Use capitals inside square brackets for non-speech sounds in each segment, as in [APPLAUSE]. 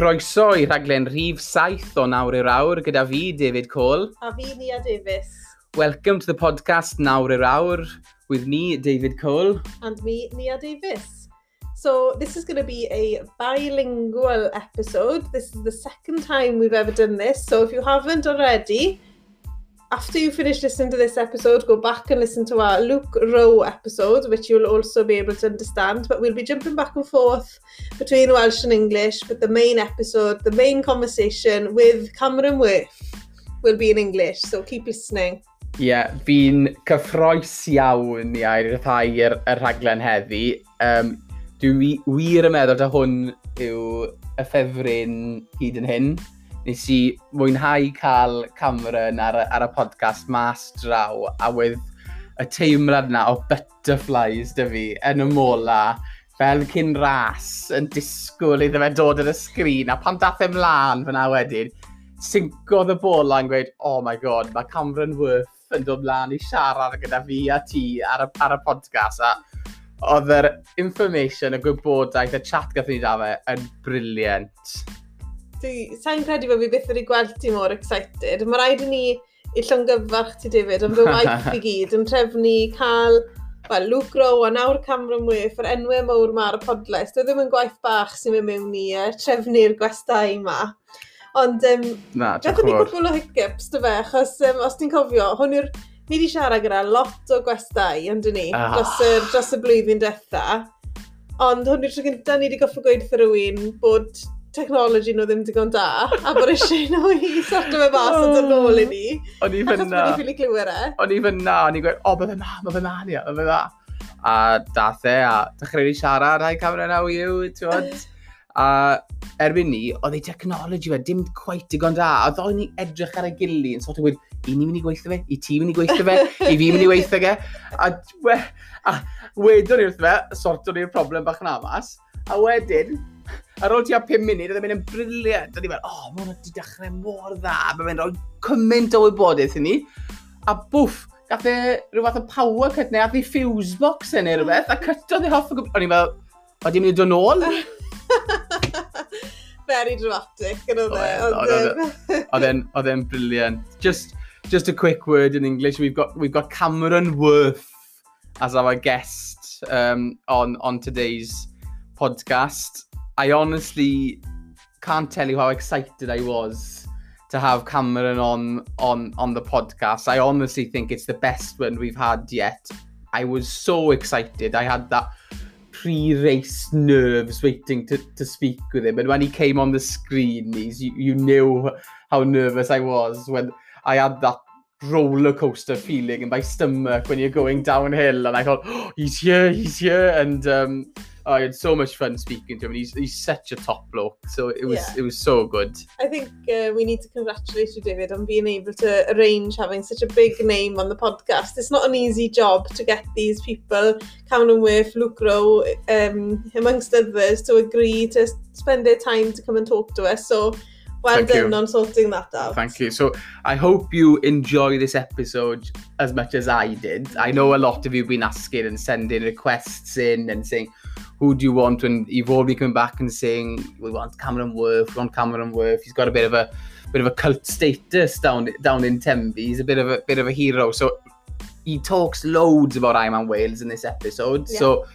Croeso i rhaglen rhif saith o nawr i'r awr gyda fi, David Cole. A fi, Nia Davis. Welcome to the podcast Nawr i'r awr with me, David Cole. And me, Nia Davis. So this is going to be a bilingual episode. This is the second time we've ever done this. So if you haven't already, after you finish listening to this episode, go back and listen to our Luke Rowe episode, which you'll also be able to understand. But we'll be jumping back and forth between Welsh and English. But the main episode, the main conversation with Cameron Worth will be in English. So keep listening. Ie, yeah, fi'n cyffroes iawn i airthau y rhaglen heddi. Um, Dwi'n wir yn meddwl da hwn yw y ffefryn hyd yn hyn nes i mwynhau cael Cameron ar, ar y podcast mas draw a wedd y teimlad yna o butterflies dy fi yn y mola fel cyn ras yn disgwyl iddo fe dod yn y sgrin a pan dath ymlaen fyna wedyn syncodd y bola yn gweud oh my god mae Cameron Worth yn dod mlaen i siarad gyda fi a ti ar y, ar y podcast a oedd yr information, y gwybodaeth, y chat gath ni da fe yn briliant. Sa'n credu bod fi byth wedi gweld ti mor excited. Mae rhaid i ni i llongyfarch ti, David, ond fy waith i gyd, yn trefnu cael well, Luke Rowe a nawr Cameron Wyff, yr enwau mawr ma ar y podlest, oedd ddim yn gwaith bach sy'n mynd mewn i uh, trefnu'r gwestau yma. Ond, um, Na, beth ni gwrdd o hiccups, dy fe, achos um, os ti'n cofio, hwn yw'r... Ni wedi siarad gyda lot o gwestau, ond ni, ah. dros, y, dros y blwyddyn diwetha. Ond hwn yw'r tro gyntaf ni wedi goffo gweud wrth rhywun bod technology nhw ddim digon da, a bod eisiau nhw i sorto fe fas oh, yn nôl i ni. O'n i fyna. Achos bod ni'n ffili glywed e. O'n i fyna, o'n i'n gweud, o, mae fe ma, mae ma, ni, mae fe ma. A dath e, a dechrau ni siarad, hai camera now you, ti'n A erbyn ni, oedd ei technology fe, dim quite digon da. A ddoen ni edrych ar y gili yn sort of wedi, i ni'n mynd i gweithio fe, i ti mynd i gweithio fe, i fi mynd i weithio fe. A, we, a wedon ni wrth fe, sorto ni'r problem bach yn amas. A wedyn, ar ôl ti a 5 munud, oedd e'n mynd yn briliant. Oedd e'n mynd, oh, mae hwnna wedi dechrau mor dda. Mae'n mynd rhoi cymaint o wybodaeth i ni. A bwff, gath e rhyw fath o power cut neu, a ddi fuse box yn neu rhywbeth, a cytodd e hoff o gwbl. O'n i'n fel, oedd e'n mynd i dod nôl? [LAUGHS] Very dramatic, yn oedd e. e, e oedd e'n briliant. Just, just a quick word in English, we've got, we've got Cameron Worth as our guest um, on, on today's podcast. I honestly can't tell you how excited I was to have Cameron on on on the podcast. I honestly think it's the best one we've had yet. I was so excited. I had that pre-race nerves waiting to, to speak with him. And when he came on the screen, he's, you, you knew how nervous I was when I had that roller coaster feeling in my stomach when you're going downhill. And I thought, [GASPS] oh, he's here, he's here. And um, I had so much fun speaking to him. He's, he's such a top bloke, so it was yeah. it was so good. I think uh, we need to congratulate you, David, on being able to arrange having such a big name on the podcast. It's not an easy job to get these people, Cameron Worth, Luke Rowe, um, amongst others, to agree to spend their time to come and talk to us. So well Thank done you. on sorting that out. Thank you. So I hope you enjoy this episode as much as I did. I know a lot of you have been asking and sending requests in and saying, who do you want? And you've been coming back and saying, we want Cameron Worth, we want Cameron Worth. He's got a bit of a bit of a cult status down down in Tembe. He's a bit of a bit of a hero. So he talks loads about Iron Man Wales in this episode. Yeah. So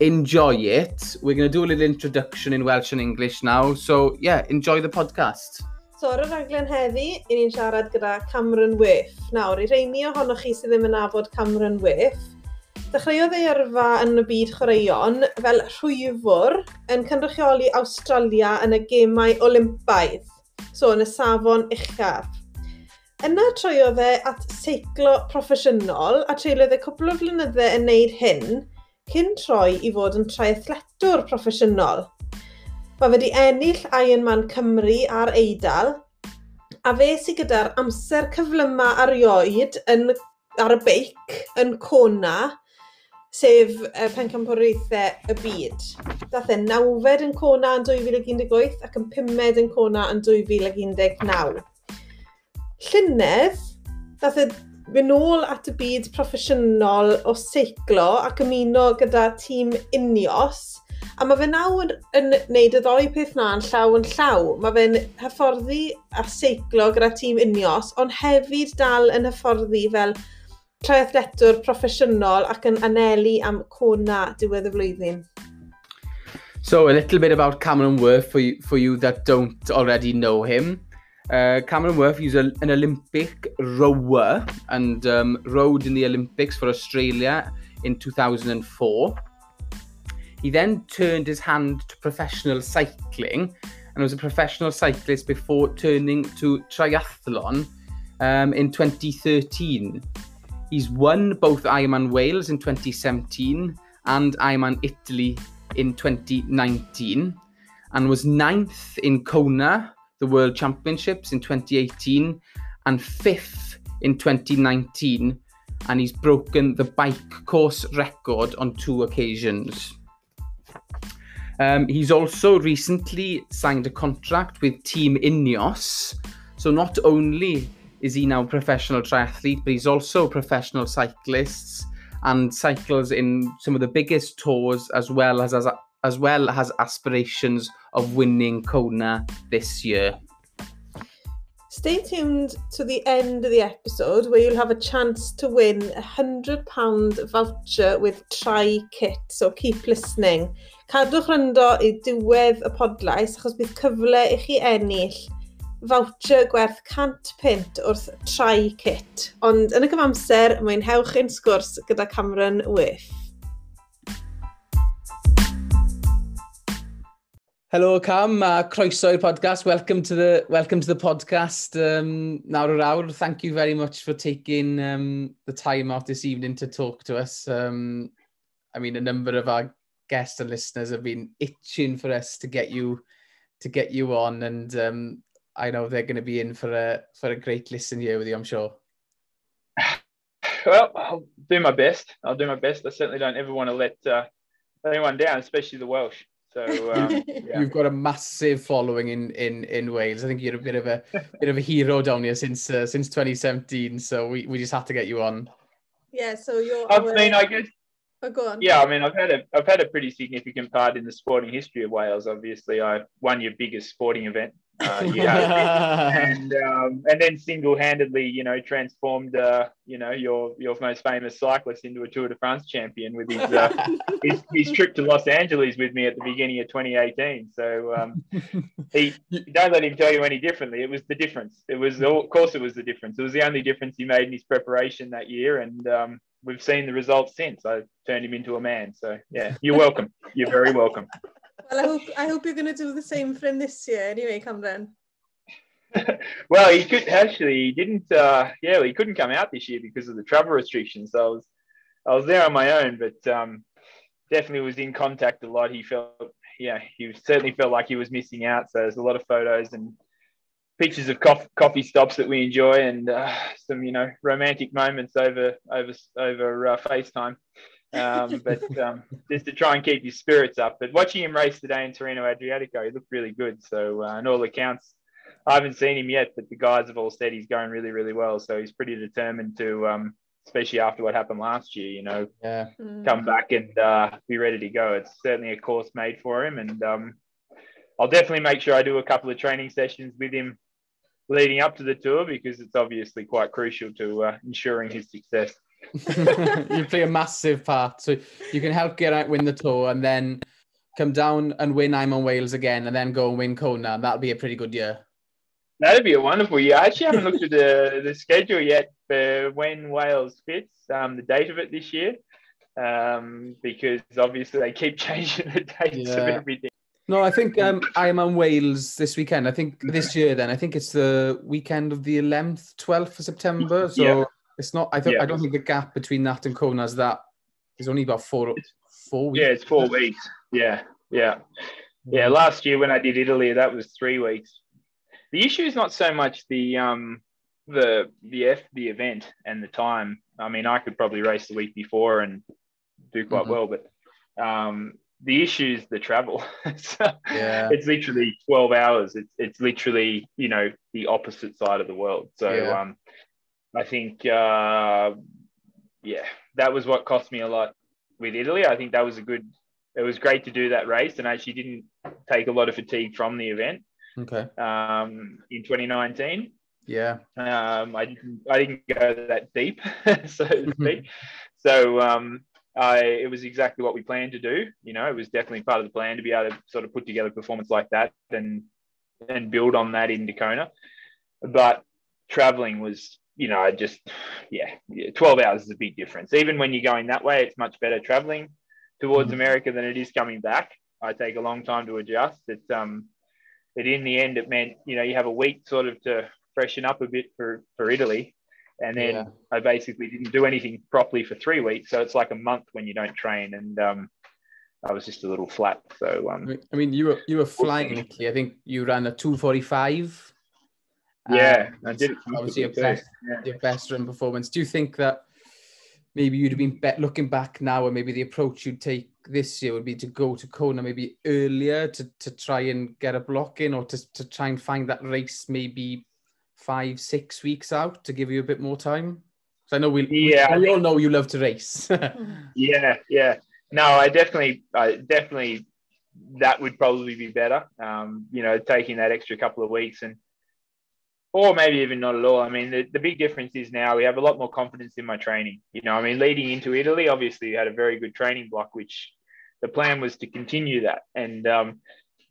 enjoy it. We're going to do a little introduction in Welsh and English now. So yeah, enjoy the podcast. So ar y raglen heddi, i ni'n siarad gyda Cameron Wyff. Nawr, i reini ohonoch chi sydd ddim yn nabod Cameron Wyff, Dechreuodd ei yrfa yn y byd chwaraeon fel rhwyfwr yn cynrychioli Australia yn y Gemau Olympaidd, so yn y safon uchaf. Yna troiodd e at seiclo proffesiynol a treuliodd e cwpl o flynyddau yn wneud hyn cyn troi i fod yn triathletwr proffesiynol. Mae wedi ennill Ironman Cymru a'r Eidal a fe sy gyda'r amser cyflyma arioed yn, ar y beic yn Cona sef y pencampwriaethau y byd. Dath e nawfed yn Cona yn 2018 ac yn pumed yn Cona yn 2019. Llynedd, dath e mynd nôl at y byd proffesiynol o seiclo ac ymuno gyda tîm Unios. A mae fe nawr yn, yn neud y ddoi peth na yn llaw yn llaw. Mae fe'n hyfforddi a seiclo gyda tîm Unios, ond hefyd dal yn hyfforddi fel traethdetwr proffesiynol ac yn anelu am cona diwedd y flwyddyn. So, a little bit about Cameron Worth for you, for you that don't already know him. Uh, Cameron Worth is a, an Olympic rower and um, rowed in the Olympics for Australia in 2004. He then turned his hand to professional cycling and was a professional cyclist before turning to triathlon um, in 2013. He's won both Ironman Wales in 2017 and Ironman Italy in 2019 and was ninth in Kona, the World Championships in 2018 and fifth in 2019 and he's broken the bike course record on two occasions. Um, he's also recently signed a contract with Team Ineos. So not only is he now professional triathlete, but he's also professional cyclist and cycles in some of the biggest tours as well as as, as well as aspirations of winning Kona this year. Stay tuned to the end of the episode where you'll have a chance to win a £100 voucher with Try Kit, so keep listening. Cadwch rando i diwedd y podlais achos bydd cyfle i chi ennill – voucher gwerth 100 pint wrth trai kit, ond yn y gyfamser hewch ein sgwrs gyda Cameron Wyff. Helo Cam, a croeso i'r podcast. Welcome to the, welcome to the podcast um, nawr o'r awr. Thank you very much for taking um, the time out this evening to talk to us. Um, I mean, a number of our guests and listeners have been itching for us to get you to get you on and um, I know they're going to be in for a for a great listen here with you. I'm sure. Well, I'll do my best. I'll do my best. I certainly don't ever want to let uh, anyone down, especially the Welsh. So [LAUGHS] um, yeah. you've got a massive following in, in, in Wales. I think you're a bit of a [LAUGHS] bit of a hero down here since uh, since 2017. So we, we just have to get you on. Yeah. So you're. I mean, I guess. Oh, go on. Yeah, I mean, I've had a I've had a pretty significant part in the sporting history of Wales. Obviously, I won your biggest sporting event uh, [LAUGHS] yeah, [LAUGHS] and um, and then single-handedly, you know, transformed, uh, you know, your your most famous cyclist into a Tour de France champion with his uh, [LAUGHS] his, his, trip to Los Angeles with me at the beginning of 2018. So um, he don't let him tell you any differently. It was the difference. It was, of course, it was the difference. It was the only difference he made in his preparation that year, and um, we've seen the results since. I turned him into a man. So yeah, you're welcome. You're very welcome. Well, I hope I hope you're going to do the same for him this year. Anyway, Cameron. [LAUGHS] well, he could actually. He didn't. Uh, yeah, he couldn't come out this year because of the travel restrictions. So I was, I was there on my own, but um, definitely was in contact a lot. He felt, yeah, he certainly felt like he was missing out. So there's a lot of photos and pictures of coffee, coffee stops that we enjoy, and uh, some, you know, romantic moments over over over uh, FaceTime um, but um, just to try and keep your spirits up. But watching him race today in Tirreno Adriatico, he looked really good. So, uh, on all accounts, I haven't seen him yet, but the guys have all said he's going really, really well. So he's pretty determined to, um, especially after what happened last year, you know, yeah. come back and uh, be ready to go. It's certainly a course made for him, and um, I'll definitely make sure I do a couple of training sessions with him leading up to the tour because it's obviously quite crucial to uh, ensuring his success. You play a massive part. So you can help get out, win the tour, and then come down and win Ironman Wales again, and then go and win Kona. That'll be a pretty good year. That'd be a wonderful year. I actually haven't looked at the, the schedule yet for when Wales fits, um, the date of it this year, um, because obviously they keep [LAUGHS] changing the dates yeah. of everything. No, I think um, Ironman Wales this weekend. I think this year, then I think it's the weekend of the 11th, 12th of September. So. Yeah it's not. I don't. Yeah. I don't think the gap between that and Kona is that. Is only about four. Four weeks. Yeah, it's four weeks. Yeah, yeah, yeah. Last year when I did Italy, that was three weeks. The issue is not so much the um the the F the event and the time. I mean, I could probably race the week before and do quite mm-hmm. well, but um, the issue is the travel. [LAUGHS] so yeah. It's literally 12 hours. It's, it's literally, you know, the opposite side of the world. So, yeah. um, I think, uh, yeah, that was what cost me a lot with Italy. I think that was a good it was great to do that race and actually didn't take a lot of fatigue from the event. Okay. Um, in 2019. Yeah. Um, I didn't I didn't go that deep, [LAUGHS] so to speak. so um, I, it was exactly what we planned to do. You know, it was definitely part of the plan to be able to sort of put together a performance like that and and build on that in Dakona. But traveling was, you know, I just, yeah, yeah, 12 hours is a big difference. Even when you're going that way, it's much better traveling towards mm-hmm. America than it is coming back. I take a long time to adjust. It, um, but in the end, it meant, you know, you have a week sort of to freshen up a bit for, for Italy. And then yeah. I basically didn't do anything properly for three weeks. So it's like a month when you don't train. And um, I was just a little flat. So um, I mean, you were you were flying I think you ran a two forty five. Yeah, um. Obviously, your best, yeah. your best run performance. Do you think that maybe you'd have been bet looking back now, and maybe the approach you'd take this year would be to go to Kona maybe earlier to, to try and get a block in, or to, to try and find that race maybe five six weeks out to give you a bit more time? So I know we yeah we, we all know you love to race. [LAUGHS] yeah, yeah no, I definitely, I definitely, that would probably be better. Um, you know, taking that extra couple of weeks and, or maybe even not at all. I mean, the, the big difference is now we have a lot more confidence in my training. You know, I mean, leading into Italy, obviously, we had a very good training block, which the plan was to continue that. And um,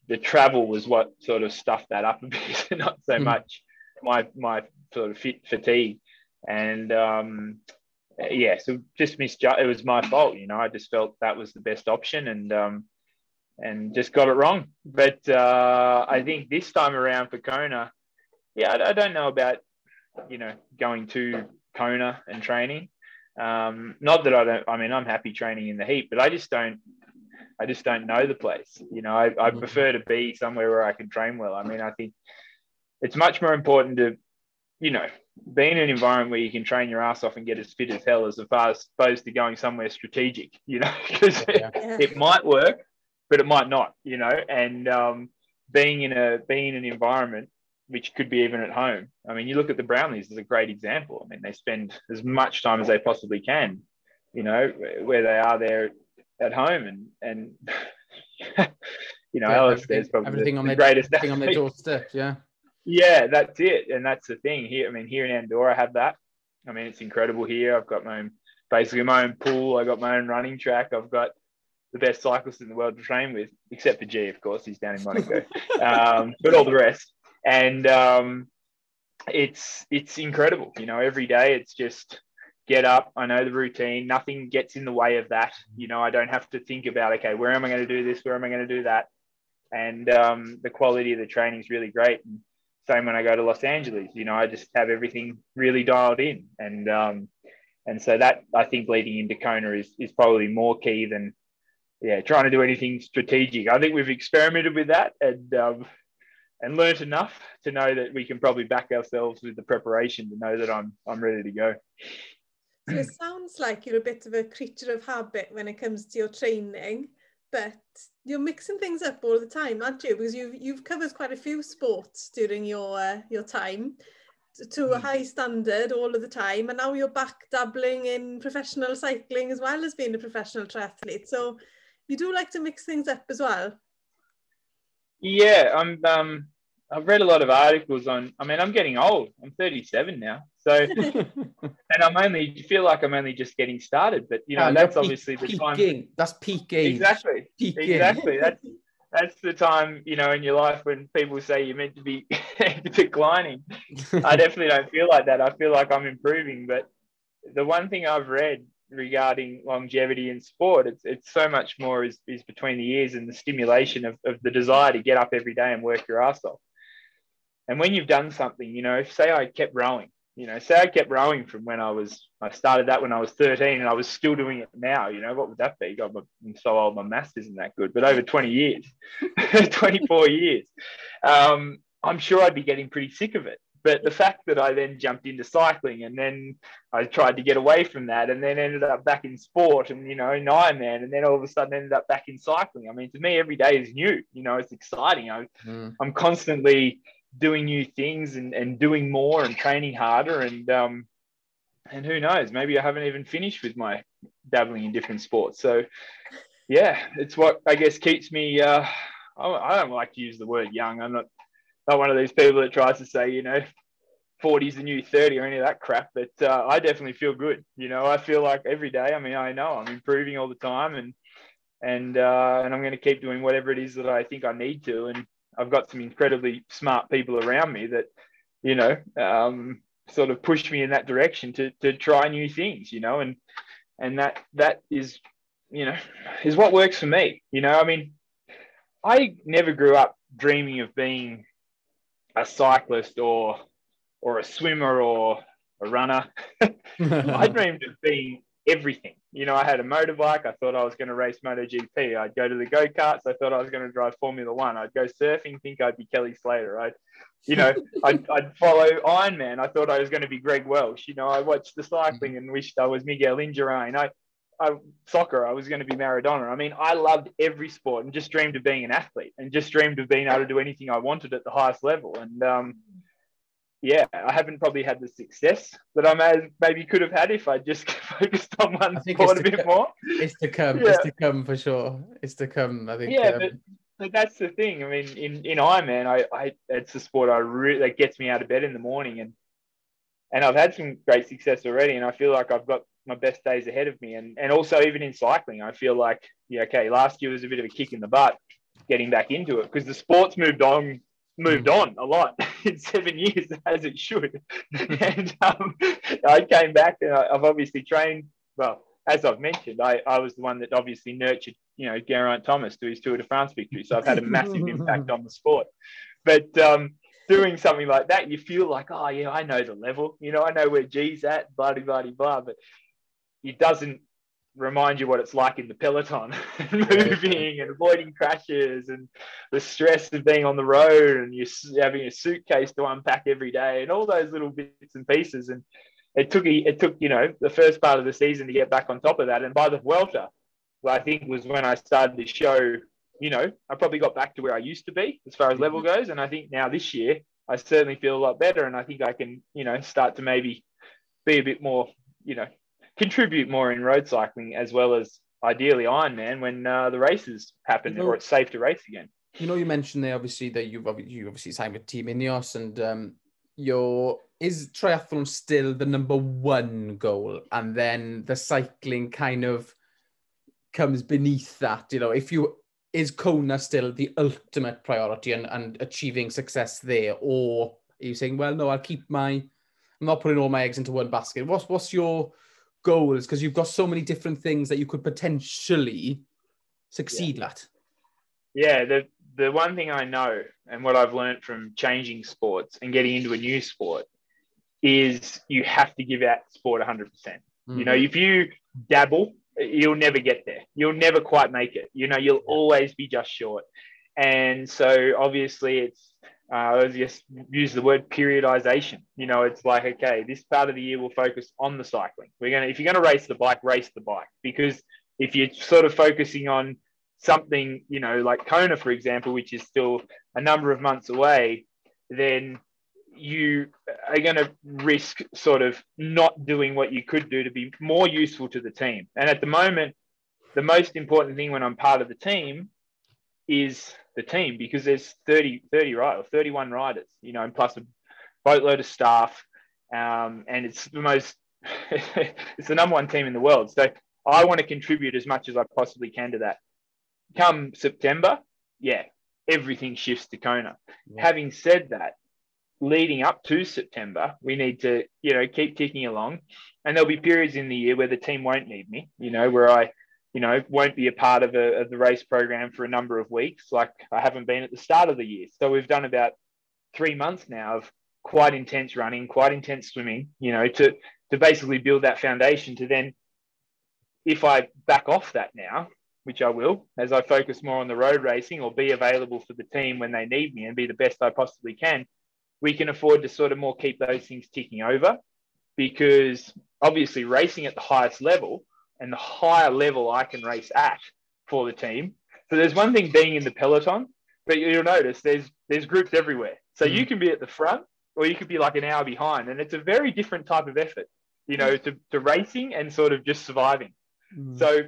the travel was what sort of stuffed that up a [LAUGHS] bit, not so mm. much my my sort of fit fatigue. And um, yeah, so just misjudged. It was my fault, you know. I just felt that was the best option, and um, and just got it wrong. But uh, I think this time around for Kona, yeah, I, I don't know about you know going to Kona and training. Um, not that I don't. I mean, I'm happy training in the heat, but I just don't. I just don't know the place. You know, I, I mm-hmm. prefer to be somewhere where I can train well. I mean, I think it's much more important to, you know, being in an environment where you can train your ass off and get as fit as hell as opposed to going somewhere strategic, [LAUGHS] you know, because yeah. it, it, might work, but it might not, you know, and um, being in a being in an environment which could be even at home. I mean, you look at the Brownlees as a great example. I mean, they spend as much time as they possibly can, you know, where they are there at home and and [LAUGHS] you know, yeah, there's probably everything the, on the their, greatest everything on their doorstep, yeah. Yeah, that's it, and that's the thing here. I mean, here in Andorra, I have that. I mean, it's incredible here. I've got my own, basically my own pool. I've got my own running track. I've got the best cyclist in the world to train with, except for G, of course. He's down in Monaco, [LAUGHS] um, but all the rest. And um, it's it's incredible. You know, every day it's just get up. I know the routine. Nothing gets in the way of that. You know, I don't have to think about okay, where am I going to do this? Where am I going to do that? And um, the quality of the training is really great. And same when I go to Los Angeles. You know, I just have everything really dialed in, and um, and so that I think leading into Kona is is probably more key than yeah trying to do anything strategic. I think we've experimented with that and um, and learnt enough to know that we can probably back ourselves with the preparation to know that I'm I'm ready to go. So it sounds like you're a bit of a creature of habit when it comes to your training but you're mixing things up all the time, aren't you? Because you've you've covered quite a few sports during your uh, your time to a hmm. high standard all of the time, and now you're back dabbling in professional cycling as well as being a professional triathlete. So you do like to mix things up as well. Yeah, I'm. Um, I've read a lot of articles on. I mean, I'm getting old. I'm 37 now, so [LAUGHS] and I'm only feel like I'm only just getting started. But you know, oh, that's obviously the time. That's peak age. Exactly. Peaking. Exactly. [LAUGHS] That's that's the time you know in your life when people say you're meant to be [LAUGHS] declining. I definitely don't feel like that. I feel like I'm improving. But the one thing I've read regarding longevity in sport, it's it's so much more is, is between the years and the stimulation of, of the desire to get up every day and work your ass off. And when you've done something, you know, if say I kept rowing, you know, say I kept rowing from when I was, I started that when I was 13 and I was still doing it now, you know, what would that be? God, I'm so old, my maths isn't that good, but over 20 years, [LAUGHS] 24 years, um, I'm sure I'd be getting pretty sick of it. But the fact that I then jumped into cycling and then I tried to get away from that and then ended up back in sport and, you know, in Ironman and then all of a sudden ended up back in cycling. I mean, to me, every day is new, you know, it's exciting. I, mm. I'm constantly, doing new things and, and doing more and training harder and um, and who knows maybe I haven't even finished with my dabbling in different sports so yeah, it's what I guess keeps me. Uh, I don't like to use the word young. I'm not not one of these people that tries to say, you know, 40 is the new 30 or any of that crap. But uh, I definitely feel good. You know, I feel like every day. I mean, I know I'm improving all the time, and and uh, and I'm going to keep doing whatever it is that I think I need to. And I've got some incredibly smart people around me that, you know, um, sort of push me in that direction to to try new things. You know, and and that that is, you know, is what works for me. You know, I mean, I never grew up dreaming of being a cyclist or or a swimmer or a runner. [LAUGHS] I dreamed of being everything. You know, I had a motorbike. I thought I was going to race MotoGP. I'd go to the go karts. I thought I was going to drive Formula One. I'd go surfing, think I'd be Kelly Slater. I'd, you know, [LAUGHS] I'd, I'd follow Ironman. I thought I was going to be Greg Welch. You know, I watched the cycling and wished I was Miguel Indurain. I, I, soccer, I was going to be Maradona. I mean, I loved every sport and just dreamed of being an athlete and just dreamed of being able to do anything I wanted at the highest level. And um, yeah, I haven't probably had the success that I may, maybe could have had if I just [LAUGHS] focused on one sport a bit more. It's to come. Yeah. It's to come for sure. It's to come. I think. Yeah, um, but, but that's the thing. I mean, in in Ironman, I, I it's a sport I really that gets me out of bed in the morning, and and I've had some great success already, and I feel like I've got my best days ahead of me, and and also even in cycling, I feel like yeah, okay, last year was a bit of a kick in the butt getting back into it because the sport's moved on moved mm. on a lot [LAUGHS] in seven years [LAUGHS] as it should. [LAUGHS] and um, I came back and I've obviously trained, well, as I've mentioned, I, I was the one that obviously nurtured, you know, Geraint Thomas to his Tour de France victory. So I've had a massive impact on the sport. But um, doing something like that, you feel like, oh, yeah, I know the level. You know, I know where G's at, blah, blah, blah, blah. But it doesn't remind you what it's like in the peloton [LAUGHS] moving and avoiding crashes and the stress of being on the road and you having a suitcase to unpack every day and all those little bits and pieces. And it took it took you know the first part of the season to get back on top of that. And by the Vuelta I think was when I started to show you know I probably got back to where I used to be as far as level mm-hmm. goes. And I think now this year I certainly feel a lot better and I think I can you know start to maybe be a bit more you know contribute more in road cycling as well as ideally Ironman when uh, the races happen you know, or it's safe to race again. You know, you mentioned there obviously that you've you obviously signed with Team Ineos and um, your is triathlon still the number one goal, and then the cycling kind of comes beneath that. You know, if you is Kona still the ultimate priority and, and achieving success there, or are you saying, well, no, I'll keep my, I'm not putting all my eggs into one basket. What's what's your goals because you've got so many different things that you could potentially succeed yeah. at. Yeah, the the one thing I know and what I've learned from changing sports and getting into a new sport is you have to give out sport 100%. percent mm hmm You know, mm-hmm. if you dabble, you'll never get there. You'll never quite make it. You know, you'll always be just short. And so obviously it's uh, just use the word periodization. You know, it's like, okay, this part of the year we'll focus on the cycling. We're going to, if you're going to race the bike, race the bike. Because if you're sort of focusing on something, you know, like Kona, for example, which is still a number of months away, then you are going to risk sort of not doing what you could do to be more useful to the team. And at the moment, the most important thing when I'm part of the team is the team because there's 30, 30 right, 31 riders, you know, and plus a boatload of staff. Um, and it's the most, [LAUGHS] it's the number one team in the world. So I want to contribute as much as I possibly can to that. Come September, yeah, everything shifts to Kona. Yeah. Having said that, leading up to September, we need to, you know, keep ticking along. And there'll be periods in the year where the team won't need me, you know, where I you know, won't be a part of, a, of the race program for a number of weeks, like I haven't been at the start of the year. So we've done about three months now of quite intense running, quite intense swimming, you know, to to basically build that foundation to then, if I back off that now, which I will, as I focus more on the road racing or be available for the team when they need me and be the best I possibly can, we can afford to sort of more keep those things ticking over because obviously racing at the highest level and the higher level I can race at for the team. So there's one thing being in the peloton, but you'll notice there's there's groups everywhere. So mm. you can be at the front or you could be like an hour behind, and it's a very different type of effort, you know, to, to racing and sort of just surviving. Mm. So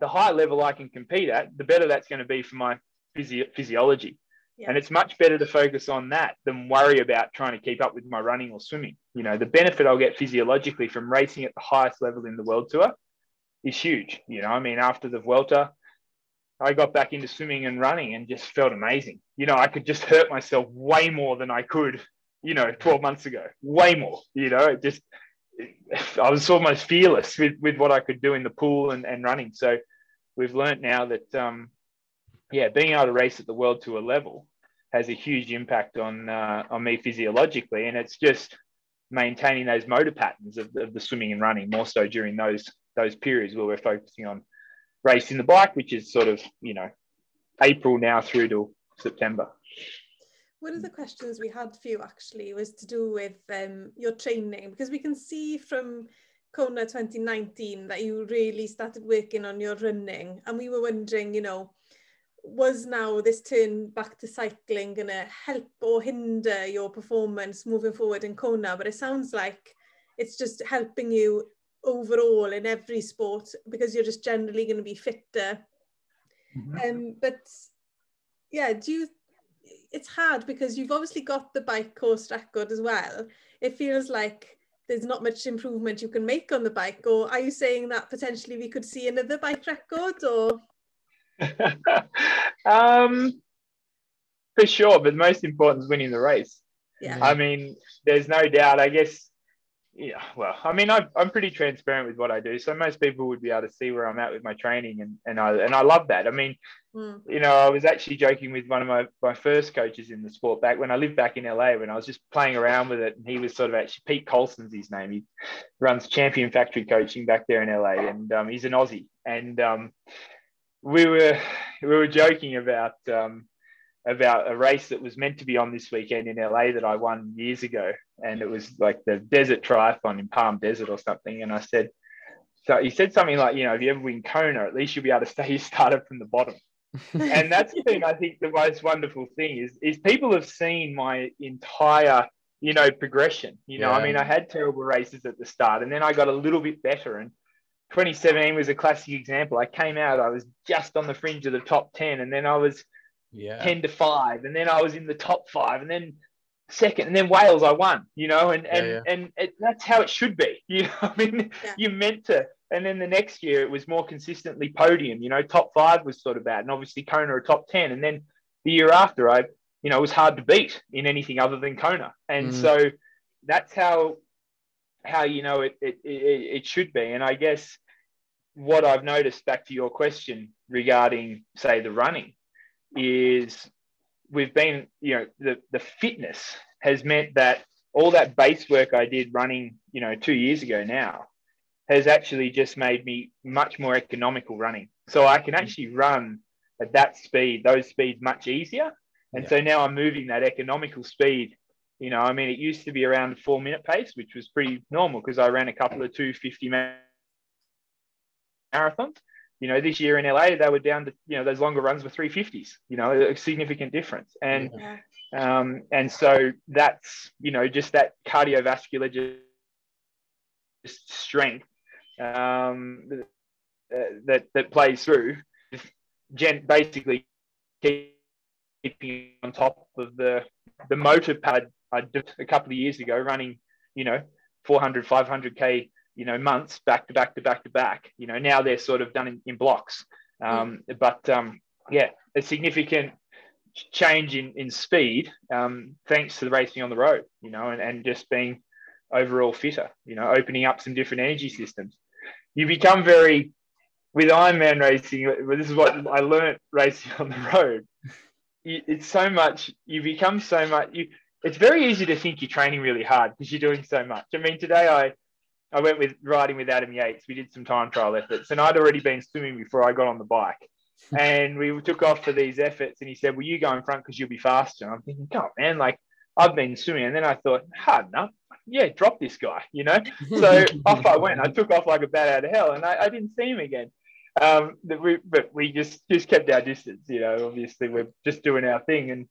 the higher level I can compete at, the better that's going to be for my physio- physiology. Yeah. And it's much better to focus on that than worry about trying to keep up with my running or swimming. You know, the benefit I'll get physiologically from racing at the highest level in the world tour is huge. You know, I mean, after the Vuelta, I got back into swimming and running and just felt amazing. You know, I could just hurt myself way more than I could, you know, 12 months ago, way more. You know, it just, I was almost fearless with, with what I could do in the pool and, and running. So we've learned now that, um, yeah, being able to race at the world tour level has a huge impact on uh, on me physiologically, and it's just maintaining those motor patterns of, of the swimming and running more so during those those periods where we're focusing on racing the bike, which is sort of you know April now through to September. One of the questions we had for you actually was to do with um, your training because we can see from Kona 2019 that you really started working on your running, and we were wondering, you know was now this turn back to cycling going to help or hinder your performance moving forward in Kona? But it sounds like it's just helping you overall in every sport because you're just generally going to be fitter. Mm-hmm. Um, but yeah, do you? It's hard because you've obviously got the bike course record as well. It feels like there's not much improvement you can make on the bike, or are you saying that potentially we could see another bike record, or? [LAUGHS] um, for sure, but most important is winning the race. Yeah. I mean, there's no doubt. I guess, yeah. Well, I mean, I'm, I'm pretty transparent with what I do, so most people would be able to see where I'm at with my training, and and I and I love that. I mean, mm. you know, I was actually joking with one of my my first coaches in the sport back when I lived back in LA when I was just playing around with it, and he was sort of actually Pete Colson's his name. He runs Champion Factory Coaching back there in LA, and um, he's an Aussie, and um, we were we were joking about um, about a race that was meant to be on this weekend in LA that I won years ago, and it was like the Desert Triathlon in Palm Desert or something. And I said, so he said something like, you know, if you ever win Kona, at least you'll be able to say you [LAUGHS] started from the bottom. and [LAUGHS] that's been, I think, the most wonderful thing is is people have seen my entire you know progression. You know, yeah. I mean, I had terrible races at the start, and then I got a little bit better and 2017 was a classic example. I came out, I was just on the fringe of the top 10, and then I was yeah. 10 to 5, and then I was in the top five, and then second, and then Wales, I won, you know, and and yeah, yeah. and it, that's how it should be. [LAUGHS] You know, I mean, you meant to. And then the next year, it was more consistently podium. You know, top five was sort of bad, and obviously Kona a top 10. And then the year after, I, you know, it was hard to beat in anything other than Kona. And mm. so that's how how you know it, it, it, it should be. And I guess what I've noticed back to your question regarding, say, the running is we've been, you know, the, the fitness has meant that all that base work I did running, you know, two years ago now has actually just made me much more economical running. So I can actually run at that speed, those speeds much easier. And yeah. so now I'm moving that economical speed. You know, I mean, it used to be around a four minute pace, which was pretty normal because I ran a couple of 250 marathons. You know, this year in LA, they were down to, you know, those longer runs were 350s, you know, a significant difference. And, yeah. um, and so that's, you know, just that cardiovascular just strength um, that, that plays through, gen- basically keeping on top of the, the motor pad I did a couple of years ago running, you know, 400, 500K you know, months back to back to back to back. You know, now they're sort of done in, in blocks. Um, mm. But um, yeah, a significant change in, in speed um, thanks to the racing on the road, you know, and, and just being overall fitter, you know, opening up some different energy systems. You become very, with Ironman racing, this is what I learned racing on the road. It's so much, you become so much, you, it's very easy to think you're training really hard because you're doing so much. I mean, today I, I went with riding with Adam Yates. We did some time trial efforts, and I'd already been swimming before I got on the bike. [LAUGHS] and we took off for these efforts, and he said, "Well, you go in front because you'll be faster." And I'm thinking, "God, man, like I've been swimming." And then I thought, "Hard enough, yeah, drop this guy," you know. So [LAUGHS] off I went. I took off like a bat out of hell, and I, I didn't see him again. Um, we, but we just just kept our distance, you know. Obviously, we're just doing our thing, and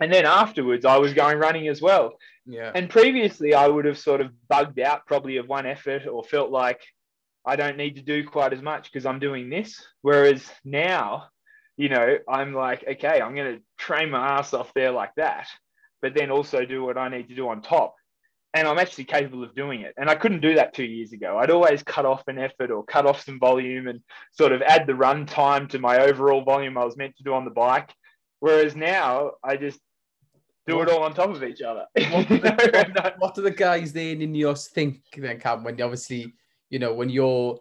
and then afterwards, I was going running as well. Yeah. And previously, I would have sort of bugged out probably of one effort or felt like, I don't need to do quite as much because I'm doing this. Whereas now, you know, I'm like, okay, I'm going to train my ass off there like that, but then also do what I need to do on top. And I'm actually capable of doing it. And I couldn't do that two years ago. I'd always cut off an effort or cut off some volume and sort of add the run time to my overall volume I was meant to do on the bike. Whereas now I just do it all on top of each other. What do, the, [LAUGHS] what, what do the guys there in Ineos think then, Cam, when obviously, you know, when you're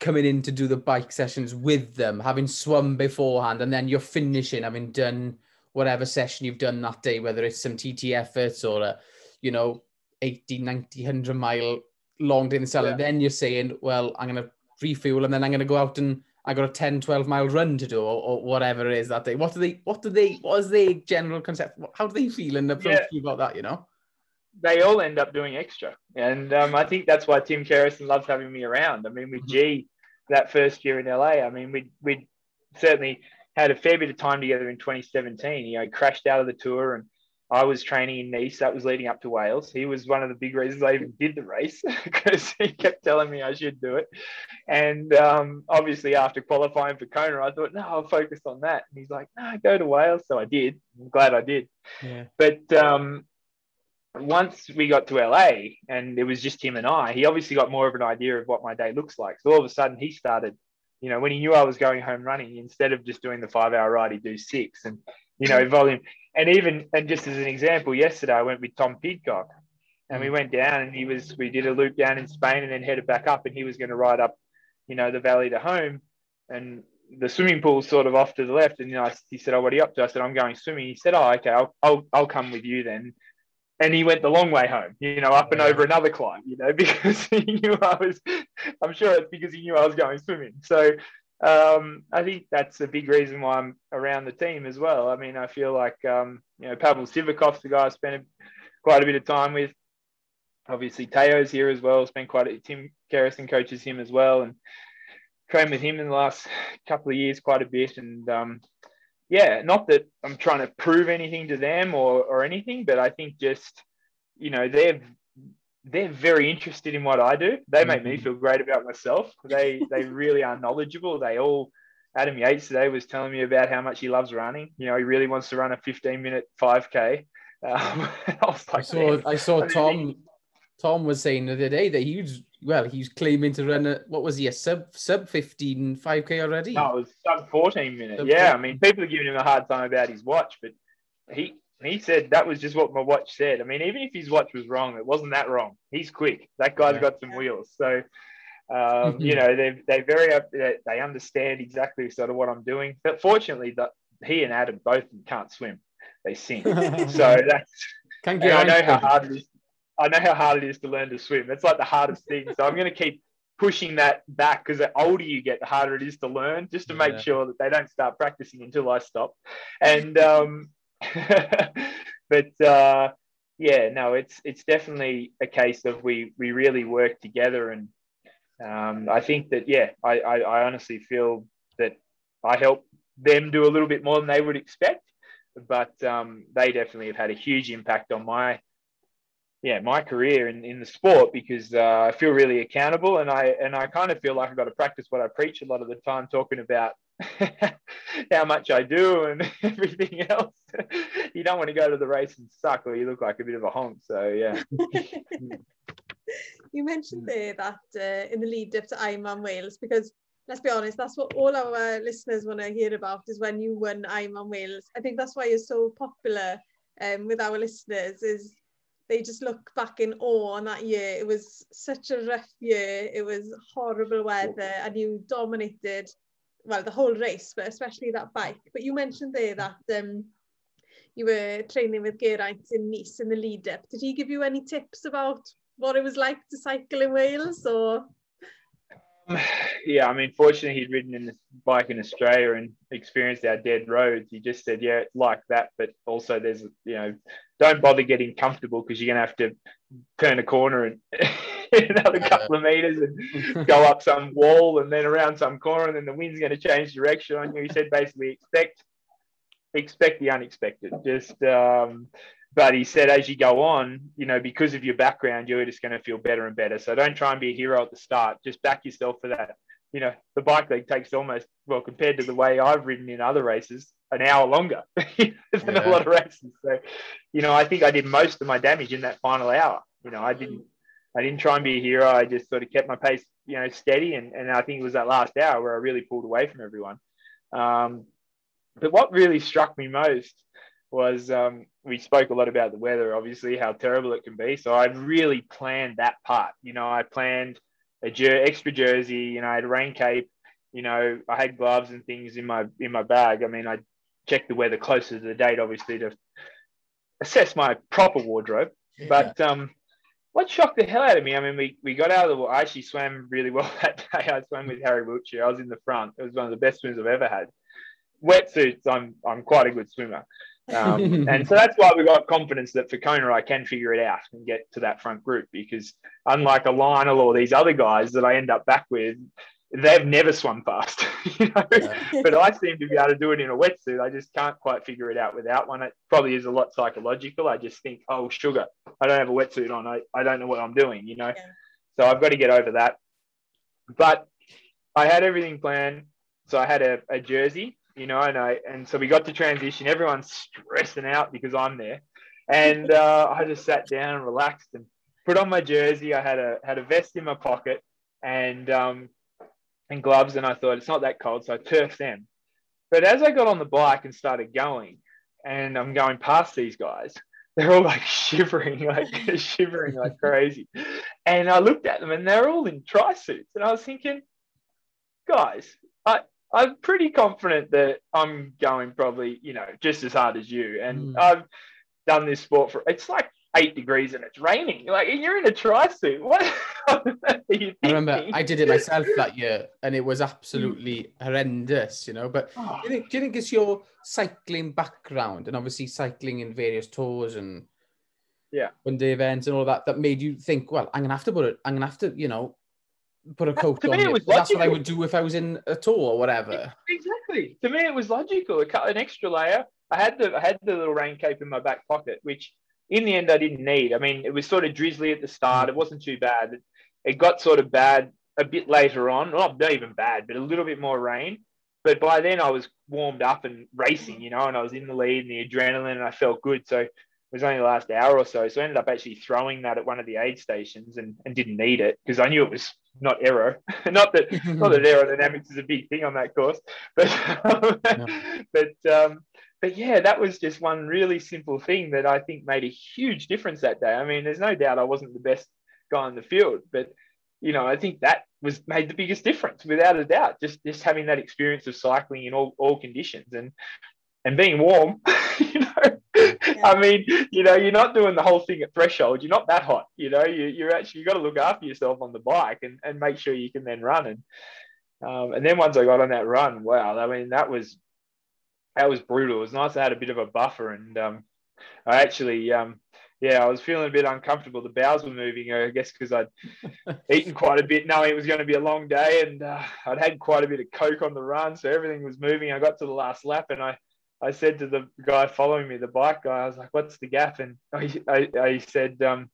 coming in to do the bike sessions with them, having swum beforehand, and then you're finishing, having done whatever session you've done that day, whether it's some TT efforts or a, you know, 80, 90, 100 mile long day in the cellar. Yeah. Then you're saying, well, I'm going to refuel and then I'm going to go out and I got a 10, 12 mile run to do or, or, whatever it is that day. What do they, what do they, what is the general concept? How do they feel and approach yeah. about that, you know? They all end up doing extra. And um, I think that's why Tim Kerrison loves having me around. I mean, with mm-hmm. G, that first year in LA, I mean, we we certainly had a fair bit of time together in 2017. You know, crashed out of the tour and I was training in Nice. That was leading up to Wales. He was one of the big reasons I even did the race [LAUGHS] because he kept telling me I should do it. And um, obviously, after qualifying for Kona, I thought, no, I'll focus on that. And he's like, no, go to Wales. So I did. I'm glad I did. Yeah. But um, once we got to LA and it was just him and I, he obviously got more of an idea of what my day looks like. So all of a sudden, he started, you know, when he knew I was going home running, instead of just doing the five hour ride, he'd do six. And you know, [LAUGHS] volume. And even and just as an example, yesterday I went with Tom Pidcock, and we mm. went down and he was we did a loop down in Spain and then headed back up, and he was going to ride up, you know, the valley to home, and the swimming pool sort of off to the left. And you know, he said, "Oh, what are you up to?" I said, "I'm going swimming." He said, "Oh, okay, I'll I'll, I'll come with you then." And he went the long way home, you know, up and over another climb, you know, [LAUGHS] because he knew I was. I'm sure it's because he knew I was going swimming. So um, I think that's a big reason why I'm around the team as well. I mean, I feel like um, you know Pavel Sivakov's the guy I spent quite a bit of time with. Obviously, Tao's here as well. Spent quite a Tim Kerrison coaches him as well, and trained with him in the last couple of years quite a bit. And um, yeah, not that I'm trying to prove anything to them or or anything, but I think just you know they've they're very interested in what I do. They make me mm-hmm. feel great about myself. They they really are knowledgeable. They all Adam Yates today was telling me about how much he loves running. You know, he really wants to run a 15 minute 5K. Um, [LAUGHS] I, like, I, saw I saw Tom Tom was saying the other day that he was well, he's claiming to run a what was he a sub sub 15 5K already? No, it was sub 14 minutes. Sub yeah, 14. I mean people are giving him a hard time about his watch, but he he said that was just what my watch said. I mean, even if his watch was wrong, it wasn't that wrong. He's quick. That guy's yeah. got some wheels. So, um, [LAUGHS] you know, they they very they understand exactly sort of what I'm doing. But fortunately, that he and Adam both can't swim. They sink. [LAUGHS] so that's. Can I know how hard it is. I know how hard it is to learn to swim. It's like the hardest thing. So I'm going to keep pushing that back because the older you get, the harder it is to learn, just to make sure that they don't start practicing until I stop. And um, [LAUGHS] but uh, yeah, no, it's it's definitely a case of we we really work together, and um, I think that yeah, I, I, I honestly feel that I help them do a little bit more than they would expect, but um, they definitely have had a huge impact on my yeah my career in, in the sport because uh, I feel really accountable and I and I kind of feel like I've got to practice what I preach a lot of the time talking about [LAUGHS] how much I do and [LAUGHS] everything else. [LAUGHS] you don't want to go to the race and suck or you look like a bit of a honk. So, yeah. you mentioned there that uh, in the lead up to Ironman Wales, because let's be honest, that's what all our listeners want to hear about is when you won Ironman Wales. I think that's why you're so popular um, with our listeners is they just look back in awe on that year. It was such a rough year. It was horrible weather and you dominated well, the whole race, but especially that bike. But you mentioned there that um, you were training with Geraint in Nice in the lead up. Did he give you any tips about what it was like to cycle in Wales or? Um, yeah, I mean, fortunately, he'd ridden in this bike in Australia and experienced our dead roads. He just said, yeah, it's like that, but also there's, you know, don't bother getting comfortable because you're going to have to turn a corner and [LAUGHS] [LAUGHS] another couple of meters and go up [LAUGHS] some wall and then around some corner and then the wind's going to change direction on you. He said basically expect expect the unexpected. Just um, but he said as you go on, you know, because of your background, you're just going to feel better and better. So don't try and be a hero at the start. Just back yourself for that. You know, the bike leg takes almost well compared to the way I've ridden in other races, an hour longer [LAUGHS] than yeah. a lot of races. So, you know, I think I did most of my damage in that final hour. You know, I didn't I didn't try and be a hero. I just sort of kept my pace, you know, steady. And, and I think it was that last hour where I really pulled away from everyone. Um, but what really struck me most was um, we spoke a lot about the weather, obviously, how terrible it can be. So I really planned that part. You know, I planned a jer- extra jersey. You know, I had a rain cape. You know, I had gloves and things in my in my bag. I mean, I checked the weather closer to the date, obviously, to assess my proper wardrobe. Yeah. But um, what shocked the hell out of me, I mean, we, we got out of the water. I actually swam really well [LAUGHS] that day. I swam with Harry Wiltshire. I was in the front. It was one of the best swims I've ever had. Wetsuits, I'm, I'm quite a good swimmer. Um, [LAUGHS] and so that's why we got confidence that for Kona, I can figure it out and get to that front group because unlike a Lionel or these other guys that I end up back with, they've never swum fast, [LAUGHS] you know. Yeah. but I seem to be able to do it in a wetsuit. I just can't quite figure it out without one. It probably is a lot psychological. I just think, oh, sugar, I don't have a wetsuit on. I, I don't know what I'm doing, you know. Yeah. So I've got to get over that. But I had everything planned. So I had a, a jersey, you know, and I and so we got to transition. Everyone's stressing out because I'm there, and [LAUGHS] uh, I just sat down and relaxed and put on my jersey. I had a had a vest in my pocket, and um, and gloves, and I thought it's not that cold, so I turfed them. But as I got on the bike and started going, and I'm going past these guys, they're all like [LAUGHS] shivering, like [LAUGHS] shivering like crazy. And I looked at them, and they're all in tri suits, and I was thinking, guys, I I'm pretty confident that I'm going probably, you know, just as hard as you, and mm. I've done this sport for. It's like eight degrees and it's raining. Like you're in a tri suit. What? [LAUGHS] I remember I did it myself [LAUGHS] that year, and it was absolutely horrendous. You know, but oh. do, you think, do you think it's your cycling background and obviously cycling in various tours and yeah, one day events and all that that made you think, well, I'm gonna have to put it. I'm gonna have to, you know. Put a coat to on. Me it was That's what I would do if I was in a tour or whatever. Exactly. To me, it was logical. A cut an extra layer. I had the I had the little rain cape in my back pocket, which in the end, I didn't need. I mean, it was sort of drizzly at the start. It wasn't too bad. It got sort of bad a bit later on. Well, not even bad, but a little bit more rain. But by then, I was warmed up and racing, you know, and I was in the lead and the adrenaline, and I felt good. So it was only the last hour or so. So I ended up actually throwing that at one of the aid stations and, and didn't need it because I knew it was not aero. [LAUGHS] not that not that [LAUGHS] aerodynamics is a big thing on that course, but [LAUGHS] but um, but yeah, that was just one really simple thing that I think made a huge difference that day. I mean, there's no doubt I wasn't the best guy in the field, but you know, I think that was made the biggest difference without a doubt. Just just having that experience of cycling in all, all conditions and and being warm, [LAUGHS] you know. Yeah. I mean, you know, you're not doing the whole thing at threshold. You're not that hot, you know. You you're actually you got to look after yourself on the bike and, and make sure you can then run. And um, and then once I got on that run, wow, I mean, that was that was brutal. It was nice I had a bit of a buffer, and um, I actually, um, yeah, I was feeling a bit uncomfortable. The bowels were moving, I guess, because I'd [LAUGHS] eaten quite a bit, knowing it was going to be a long day, and uh, I'd had quite a bit of coke on the run, so everything was moving. I got to the last lap, and I, I said to the guy following me, the bike guy, I was like, "What's the gap?" And I, I, I said, um,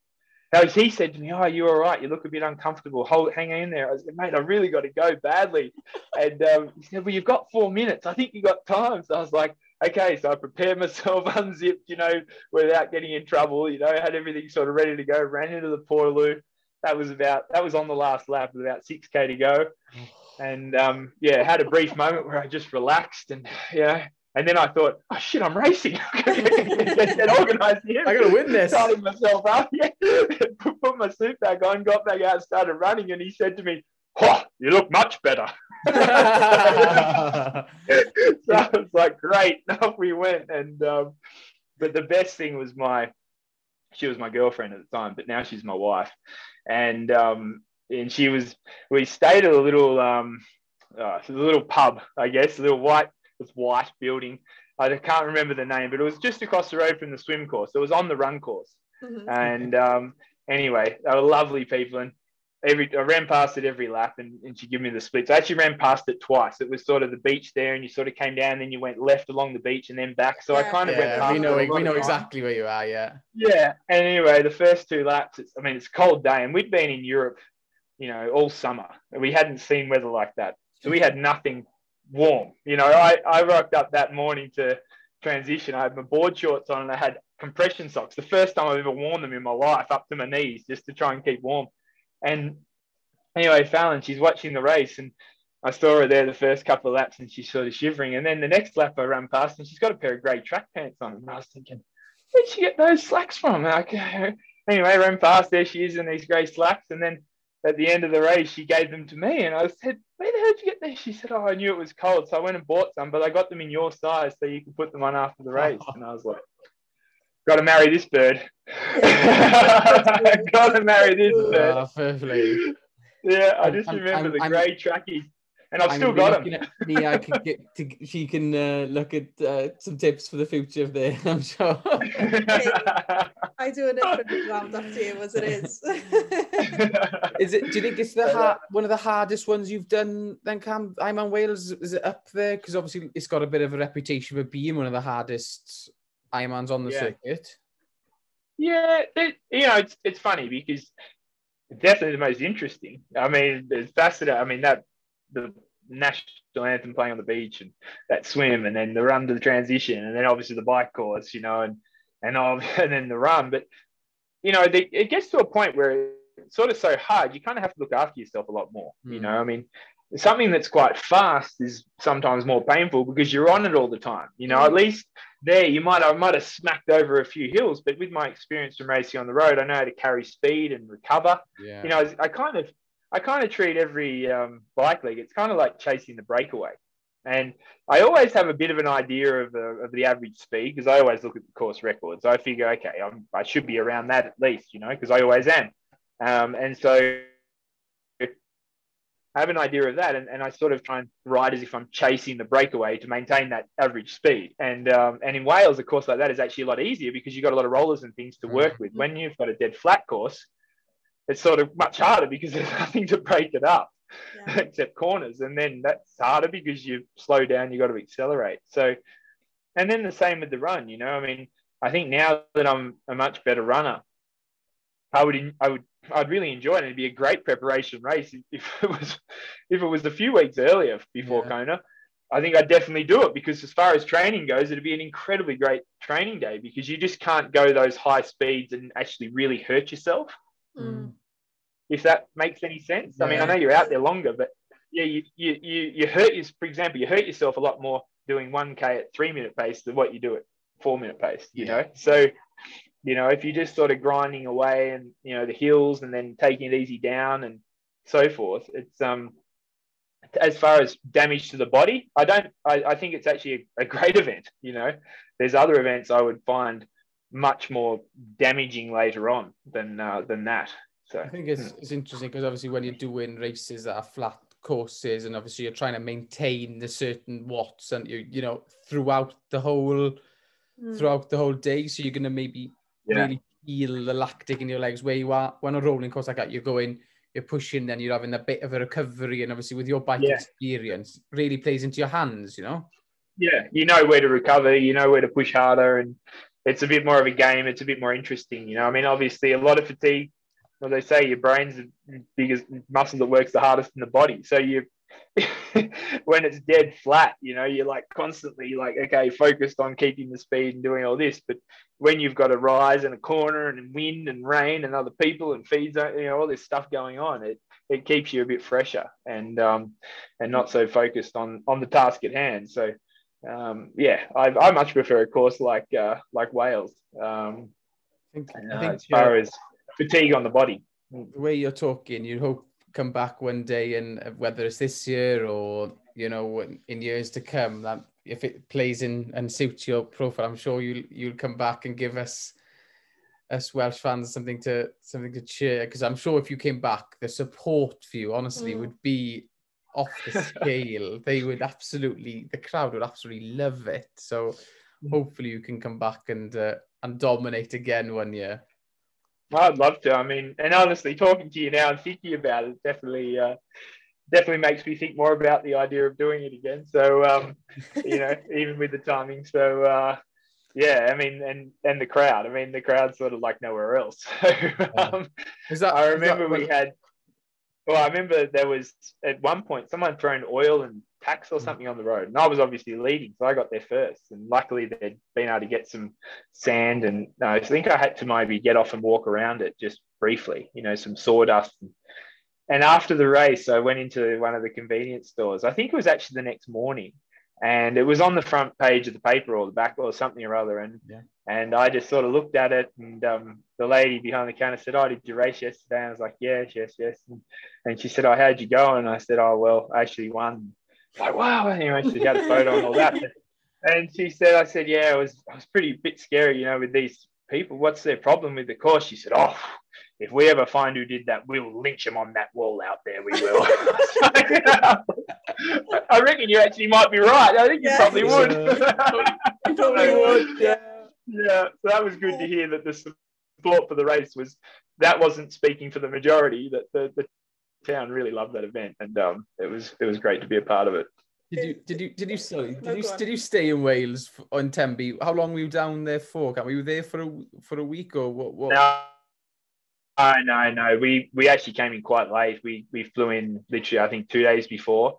he said to me, "Oh, you're all right. You look a bit uncomfortable. Hold, hang in there." I said, "Mate, I really got to go badly." And um, he said, "Well, you've got four minutes. I think you got time." So I was like, "Okay." So I prepared myself, [LAUGHS] unzipped, you know, without getting in trouble. You know, had everything sort of ready to go. Ran into the Portaloo. That was about that was on the last lap with about six k to go. And um, yeah, had a brief moment where I just relaxed and yeah, and then I thought, oh shit, I'm racing. [LAUGHS] get organized here. I gotta win this. Starting myself up, [LAUGHS] yeah. Put my suit back on, got back out, started running, and he said to me, oh, you look much better. [LAUGHS] so I was like, great, off we went. And um, but the best thing was my she was my girlfriend at the time, but now she's my wife. And um, and she was we stayed at a little um uh, a little pub, I guess, a little white this white building. I can't remember the name, but it was just across the road from the swim course. It was on the run course. Mm-hmm. And um, anyway, they were lovely people. And every I ran past it every lap and, and she gave me the splits. I actually ran past it twice. It was sort of the beach there and you sort of came down and then you went left along the beach and then back. So I kind of went Yeah, past we know, it we know exactly where you are, yeah. Yeah. And anyway, the first two laps, it's, I mean, it's a cold day and we'd been in Europe, you know, all summer. And we hadn't seen weather like that. So we had nothing warm. You know, I, I rocked up that morning to transition. I had my board shorts on and I had compression socks. The first time I've ever worn them in my life up to my knees just to try and keep warm. And anyway, Fallon, she's watching the race and I saw her there the first couple of laps and she's sort of shivering. And then the next lap I ran past and she's got a pair of grey track pants on. And I was thinking, where'd she get those slacks from? Like, anyway, ran past there. She is in these grey slacks. And then at the end of the race, she gave them to me. And I said, where the hell did you get these? She said, oh, I knew it was cold. So I went and bought some, but I got them in your size so you can put them on after the race. [LAUGHS] And I was like, got to marry this bird. [LAUGHS] [LAUGHS] got to marry this bird. Oh. Yeah, I just I'm- remember I'm- the I'm- grey trackies. And I've I'm still got them. looking at Nia could get to, she can uh, look at uh, some tips for the future of there, [LAUGHS] I'm sure. [LAUGHS] I do a different round after you as it is. [LAUGHS] Is it? Do you think it's the hard, one of the hardest ones you've done? Then Cam, Ironman Wales. Is it up there? Because obviously it's got a bit of a reputation for being one of the hardest Ironmans on the Yeah. circuit. Yeah, it, you know, it's it's funny because definitely the most interesting. I mean, it's fascinating. I mean, that the national anthem playing on the beach and that swim, and then the run to the transition, and then obviously the bike course, you know, and and [LAUGHS] and then the run. But you know, the, it gets to a point where it's sort of so hard. You kind of have to look after yourself a lot more. You Mm. know, I mean. Something that's quite fast is sometimes more painful because you're on it all the time. You know, at least there you might I might have smacked over a few hills, but with my experience from racing on the road, I know how to carry speed and recover. Yeah. You know, I kind of I kind of treat every um, bike leg. It's kind of like chasing the breakaway, and I always have a bit of an idea of, uh, of the average speed because I always look at the course records. I figure, okay, I'm, I should be around that at least, you know, because I always am. Um, and so I have an idea of that, and, and I sort of try and ride as if I'm chasing the breakaway to maintain that average speed. And um, and in Wales, a course like that is actually a lot easier because you've got a lot of rollers and things to work with. When you've got a dead flat course, it's sort of much harder because there's [LAUGHS] nothing to break it up Yeah. [LAUGHS] except corners, and then that's harder because you slow down, you've got to accelerate. So, and then the same with the run. You know, I mean, I think now that I'm a much better runner, I would I would I'd really enjoy it. It'd be a great preparation race if, it was if it was a few weeks earlier before Yeah. Kona. I think I'd definitely do it because as far as training goes, it'd be an incredibly great training day because you just can't go those high speeds and actually really hurt yourself. Mm. If that makes any sense. I mean, I know you're out there longer, but yeah, you you you, you hurt you for example, you hurt yourself a lot more doing 1k at three minute pace than what you do at four minute pace, you Yeah. know? So you know, if you're just sort of grinding away and you know the hills and then taking it easy down and so forth, it's um as far as damage to the body, I don't I, I think it's actually a, a great [LAUGHS] event. You know, there's other events I would find much more damaging later on than uh, than that. So I think it's, it's interesting because obviously when you're doing races that are flat courses and obviously you're trying to maintain the certain watts and you you know throughout the whole Mm. throughout the whole day, so you're gonna maybe Yeah. really feel the lactic in your legs where you are when a rolling course like that. You're going, you're pushing, then you're having a bit of a recovery, and obviously with your bike Yeah. experience, really plays into your hands, you know. yeah, you know where to recover, you know where to push harder, and it's a bit more of a game. It's a bit more interesting, you know. I mean, obviously, a lot of fatigue. Well, they say your brain's the biggest muscle that works the hardest in the body. So you, [LAUGHS] when it's dead flat, you know, you're like constantly like, okay, focused on keeping the speed and doing all this. But when you've got a rise and a corner and wind and rain and other people and feeds, you know, all this stuff going on, it it keeps you a bit fresher and um and not so focused on on the task at hand. So um, yeah, I, I much prefer a course like uh, like Wales um, I think, uh, I think as far as fatigue on the body. the way you're talking, you'd hope come back one day, and uh, whether it's this year or you know in years to come, that if it plays in and suits your profile, I'm sure you'll you'll come back and give us us Welsh fans something to something to cheer. Because I'm sure if you came back, the support for you, honestly, Mm. would be off the scale. they would absolutely, the crowd would absolutely love it. So Mm. hopefully you can come back and uh, and dominate again one year. I'd love to. I mean, and honestly, talking to you now and thinking about it definitely uh, definitely makes me think more about the idea of doing it again. So um, you know, [LAUGHS] even with the timing. So uh, yeah, I mean, and and the crowd. I mean, the crowd's sort of like nowhere else. [LAUGHS] So, um, that, I remember that, we had. Well, I remember there was at one point someone thrown oil and tacks or mm. something on the road, and I was obviously leading, so I got there first. And luckily, they'd been able to get some sand, and no, I think I had to maybe get off and walk around it just briefly, you know, some sawdust. And, and after the race, I went into one of the convenience stores. I think it was actually the next morning, and it was on the front page of the paper or the back or something or other. And yeah. And I just sort of looked at it, and um, the lady behind the counter said, "Oh, did you race yesterday?" And I was like, "Yes, yes, yes." And, and she said, "Oh, how'd you go?" And I said, "Oh, well, I actually won." Like, wow. Anyway, she had a photo and all that. [LAUGHS] And she said, "I said, yeah, it was, it was pretty bit scary, you know, with these people. What's their problem with the course?" She said, "Oh." If we ever find who did that, we'll lynch them on that wall out there. We will. [LAUGHS] I reckon you actually might be right. I think you yeah, probably would. [LAUGHS] you probably would. Yeah. Yeah. So that was good to hear that the support for the race was that wasn't speaking for the majority. That the, the town really loved that event, and um, it was it was great to be a part of it. Did you did you did you sorry, did you did you stay in Wales on Tenby? How long were you down there for? Can we were there for a for a week or what? what? No, no, no. We we actually came in quite late. We we flew in literally I think two days before.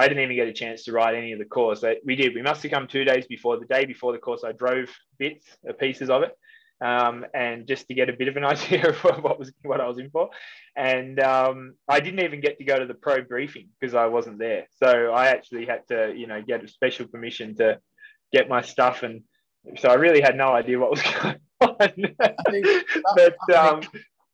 I didn't even get a chance to ride any of the course. We did. We must have come two days before. The day before the course, I drove bits, or pieces of it, um, and just to get a bit of an [LAUGHS] idea of what was what I was in for. And um, I didn't even get to go to the pro briefing because I wasn't there. So I actually had to, you know, get a special permission to get my stuff, and so I really had no idea what was [LAUGHS] going on. [LAUGHS] but um,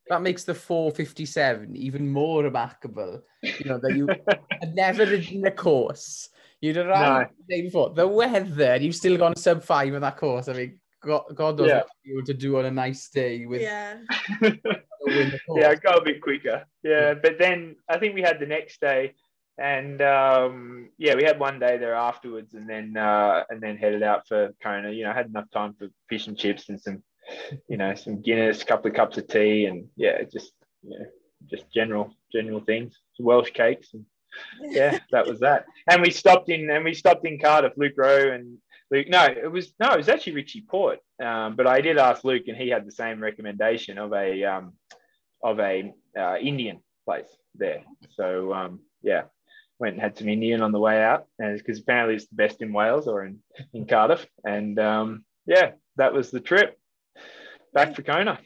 that makes the 457 even more remarkable. You know that you [LAUGHS] had never ridden a course. You'd arrived no. the day before. The weather, you've still gone sub five on that course. I mean, God, God knows yeah. what you to do on a nice day with. Yeah. [LAUGHS] [LAUGHS] yeah, got a bit quicker. Yeah, but then I think we had the next day, and um, yeah, we had one day there afterwards, and then uh, and then headed out for Kona. You know, had enough time for fish and chips and some, you know, some Guinness, a couple of cups of tea, and yeah, just you know, just general general things, Welsh cakes, and yeah, that was that. And we stopped in and we stopped in Cardiff, Luke Rowe and Luke, no, it was no, it was actually Richie Porte. Um, but I did ask Luke, and he had the same recommendation of a um, of a uh, Indian place there. So um, yeah, went and had some Indian on the way out, because apparently it's the best in Wales or in in Cardiff. And um, yeah, that was the trip back for Kona.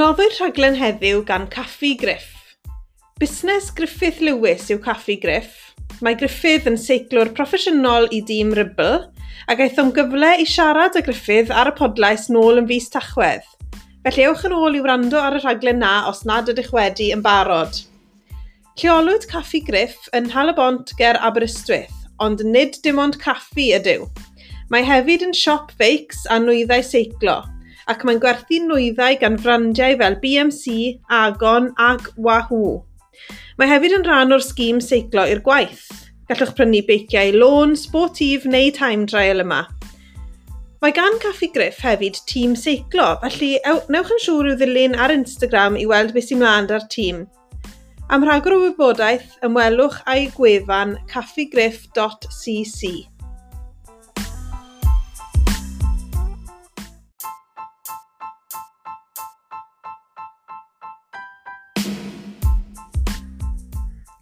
Noddwyd rhaglen heddiw gan Caffi Griff. Busnes Griffith Lewis yw Caffi Griff. Mae Griffith yn seiclwr proffesiynol i dîm Rybl ac aethom gyfle i siarad â Griffith ar y podlais nôl yn fus tachwedd. Felly ewch yn ôl i wrando ar y rhaglen na os nad ydych wedi yn barod. Ceolwyd caffi griff yn Halabont ger Aberystwyth, ond nid dim ond caffi ydyw. Mae hefyd yn siop feics a nwyddau seiclo, ac mae'n gwerthu nwyddau gan frandiau fel BMC, Agon ac Wahoo. Mae hefyd yn rhan o'r sgîm seiclo i'r gwaith. Gallwch prynu beiciau lôn, sportif neu time trial yma. Mae gan Caffi Griff hefyd tîm seiclo, felly newch yn siŵr i'w ddilyn ar Instagram i weld beth sy'n mlaen ar tîm. Am rhagor o wybodaeth, ymwelwch â'i gwefan caffigriff.cc.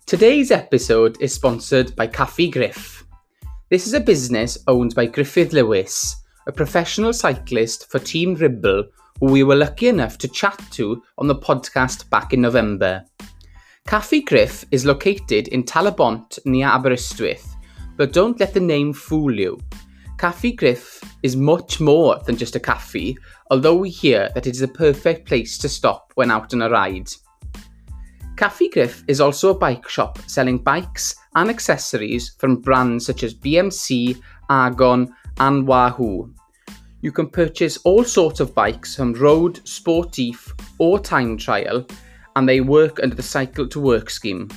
Today's episode is sponsored by Caffi Griff. This is a business owned by Griffith Lewis, a professional cyclist for Team Ribble, who we were lucky enough to chat to on the podcast back in November. Caffi Griff is located in Talabont near Aberystwyth, but don't let the name fool you. Caffi Griff is much more than just a cafe, although we hear that it is a perfect place to stop when out on a ride. Caffi Griff is also a bike shop selling bikes and accessories from brands such as BMC, Argon and Wahoo. You can purchase all sorts of bikes from road, sportif or time trial, and they work under the Cycle to Work scheme.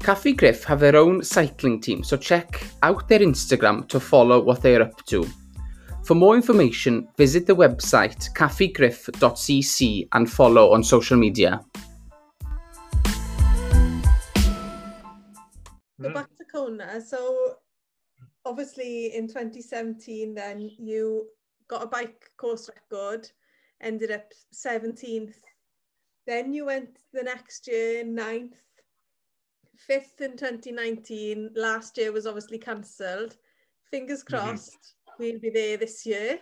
Caffi Griff have their own cycling team, so check out their Instagram to follow what they're up to. For more information, visit the website caffigriff.cc and follow on social media. So hmm. back to Kona. So obviously in 2017, then you got a bike course record, ended up 17th. Then you went the next year, 9th, 5th in 2019. Last year was obviously cancelled. Fingers crossed mm-hmm. we'll be there this year.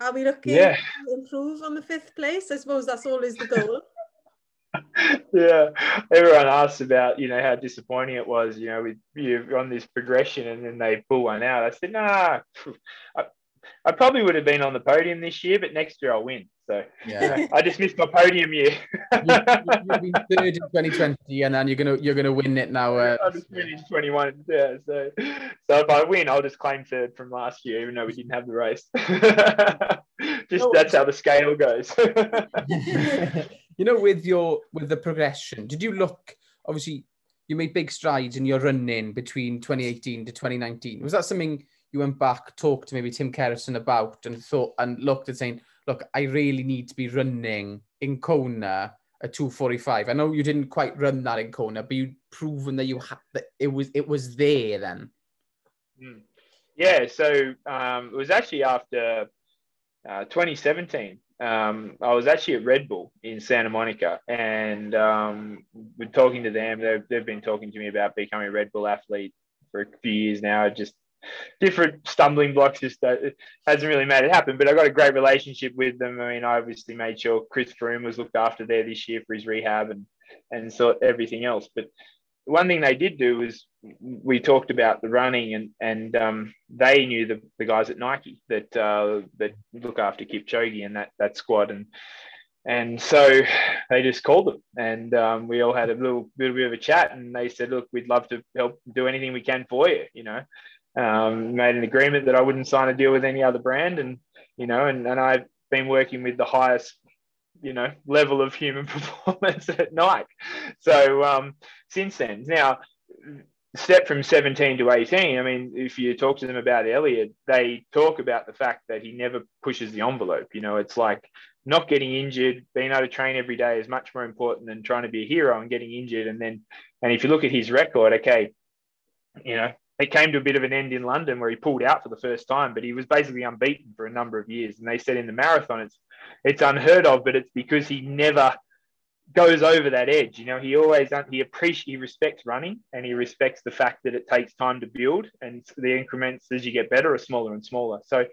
Are we looking yeah. to improve on the fifth place? I suppose that's always the goal. [LAUGHS] yeah, everyone asks about you know how disappointing it was. You know, with you on this progression, and then they pull one out. I said, nah, [LAUGHS] I, I probably would have been on the podium this year, but next year I'll win. So yeah. [LAUGHS] I just missed my podium year. you, have been third in 2020, and then you're gonna you're gonna win it now. Uh, I just finished 21. Yeah, so so if I win, I'll just claim third from last year, even though we didn't have the race. [LAUGHS] just oh. that's how the scale goes. [LAUGHS] you know, with your with the progression, did you look? Obviously, you made big strides in your running between 2018 to 2019. Was that something? You went back, talked to maybe Tim Kerrison about and thought and looked at saying, look, I really need to be running in Kona at 245. I know you didn't quite run that in Kona, but you'd proven that you had that it was it was there then. Mm. Yeah, so um, it was actually after uh, 2017. Um, I was actually at Red Bull in Santa Monica, and um, we're talking to them. They've, they've been talking to me about becoming a Red Bull athlete for a few years now. Just different stumbling blocks just uh, hasn't really made it happen. But I got a great relationship with them. I mean, I obviously made sure Chris Froome was looked after there this year for his rehab and and so everything else. But one thing they did do was we talked about the running and and um, they knew the, the guys at Nike that uh, that look after Kipchoge and that that squad and and so they just called them and um, we all had a little, little bit of a chat and they said look we'd love to help do anything we can for you you know um, made an agreement that I wouldn't sign a deal with any other brand, and you know, and, and I've been working with the highest, you know, level of human [LAUGHS] performance at Nike. So um, since then, now step from 17 to 18 i mean if you talk to them about Eliud they talk about the fact that he never pushes the envelope. You know it's like not getting injured being able to train every day is much more important than trying to be a hero and getting injured. And then and if you look at his record okay you know it came to a bit of an end in London where he pulled out for the first time, but he was basically unbeaten for a number of years. And they said in the marathon, it's it's unheard of, but it's because he never goes over that edge. You know, he always he appreciates he respects running and he respects the fact that it takes time to build and the increments as you get better are smaller and smaller. So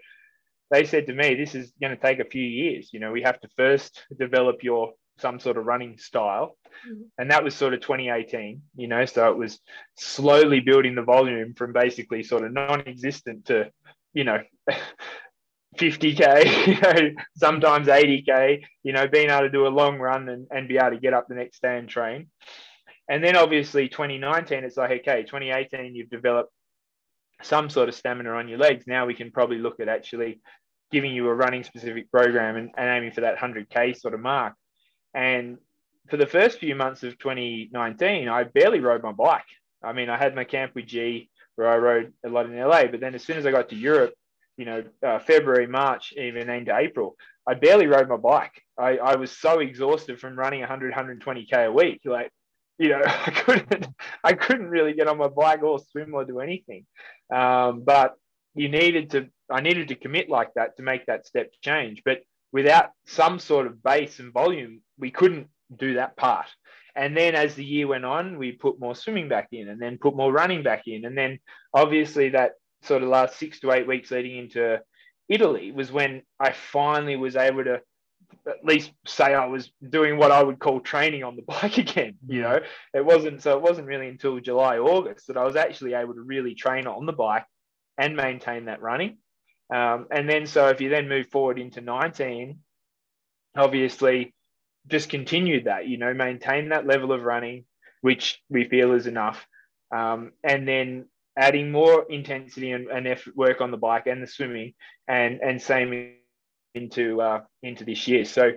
they said to me, this is going to take a few years. You know, we have to first develop your some sort of running style. Mm-hmm. And that was sort of 2018, you know, so it was slowly building the volume from basically sort of non existent to, you know, [LAUGHS] 50K, [LAUGHS] you know, sometimes 80K, you know, being able to do a long run and, and be able to get up the next day and train. And then obviously 2019, it's like, okay, 2018, you've developed some sort of stamina on your legs. Now we can probably look at actually giving you a running specific program and, and aiming for that 100K sort of mark. And for the first few months of 2019, I barely rode my bike. I mean, I had my camp with G where I rode a lot in LA, but then as soon as I got to Europe, you know, uh, February, March, even into April, I barely rode my bike. I, I was so exhausted from running 100, 120k a week. Like, you know, [LAUGHS] I couldn't, I couldn't really get on my bike or swim or do anything. Um, but you needed to, I needed to commit like that to make that step change. But without some sort of base and volume, we couldn't do that part. And then as the year went on, we put more swimming back in and then put more running back in. And then obviously that sort of last six to eight weeks leading into Italy was when I finally was able to at least say I was doing what I would call training on the [LAUGHS] bike again. You know, it wasn't so it wasn't really until July, August that I was actually able to really train on the bike and maintain that running. Um, and then, so if you then move forward into 19, obviously just continued that, you know, maintain that level of running, which we feel is enough. Um, and then adding more intensity and, and, effort work on the bike and the swimming and, and same into, uh, into this year. So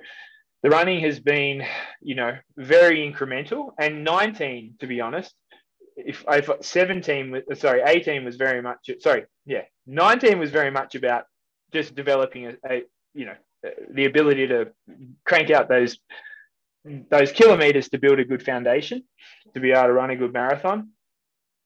the running has been, you know, very incremental and 19, to be honest, if I thought 17 was sorry 18 was very much sorry yeah 19 was very much about just developing a, a you know the ability to crank out those those kilometers to build a good foundation to be able to run a good marathon.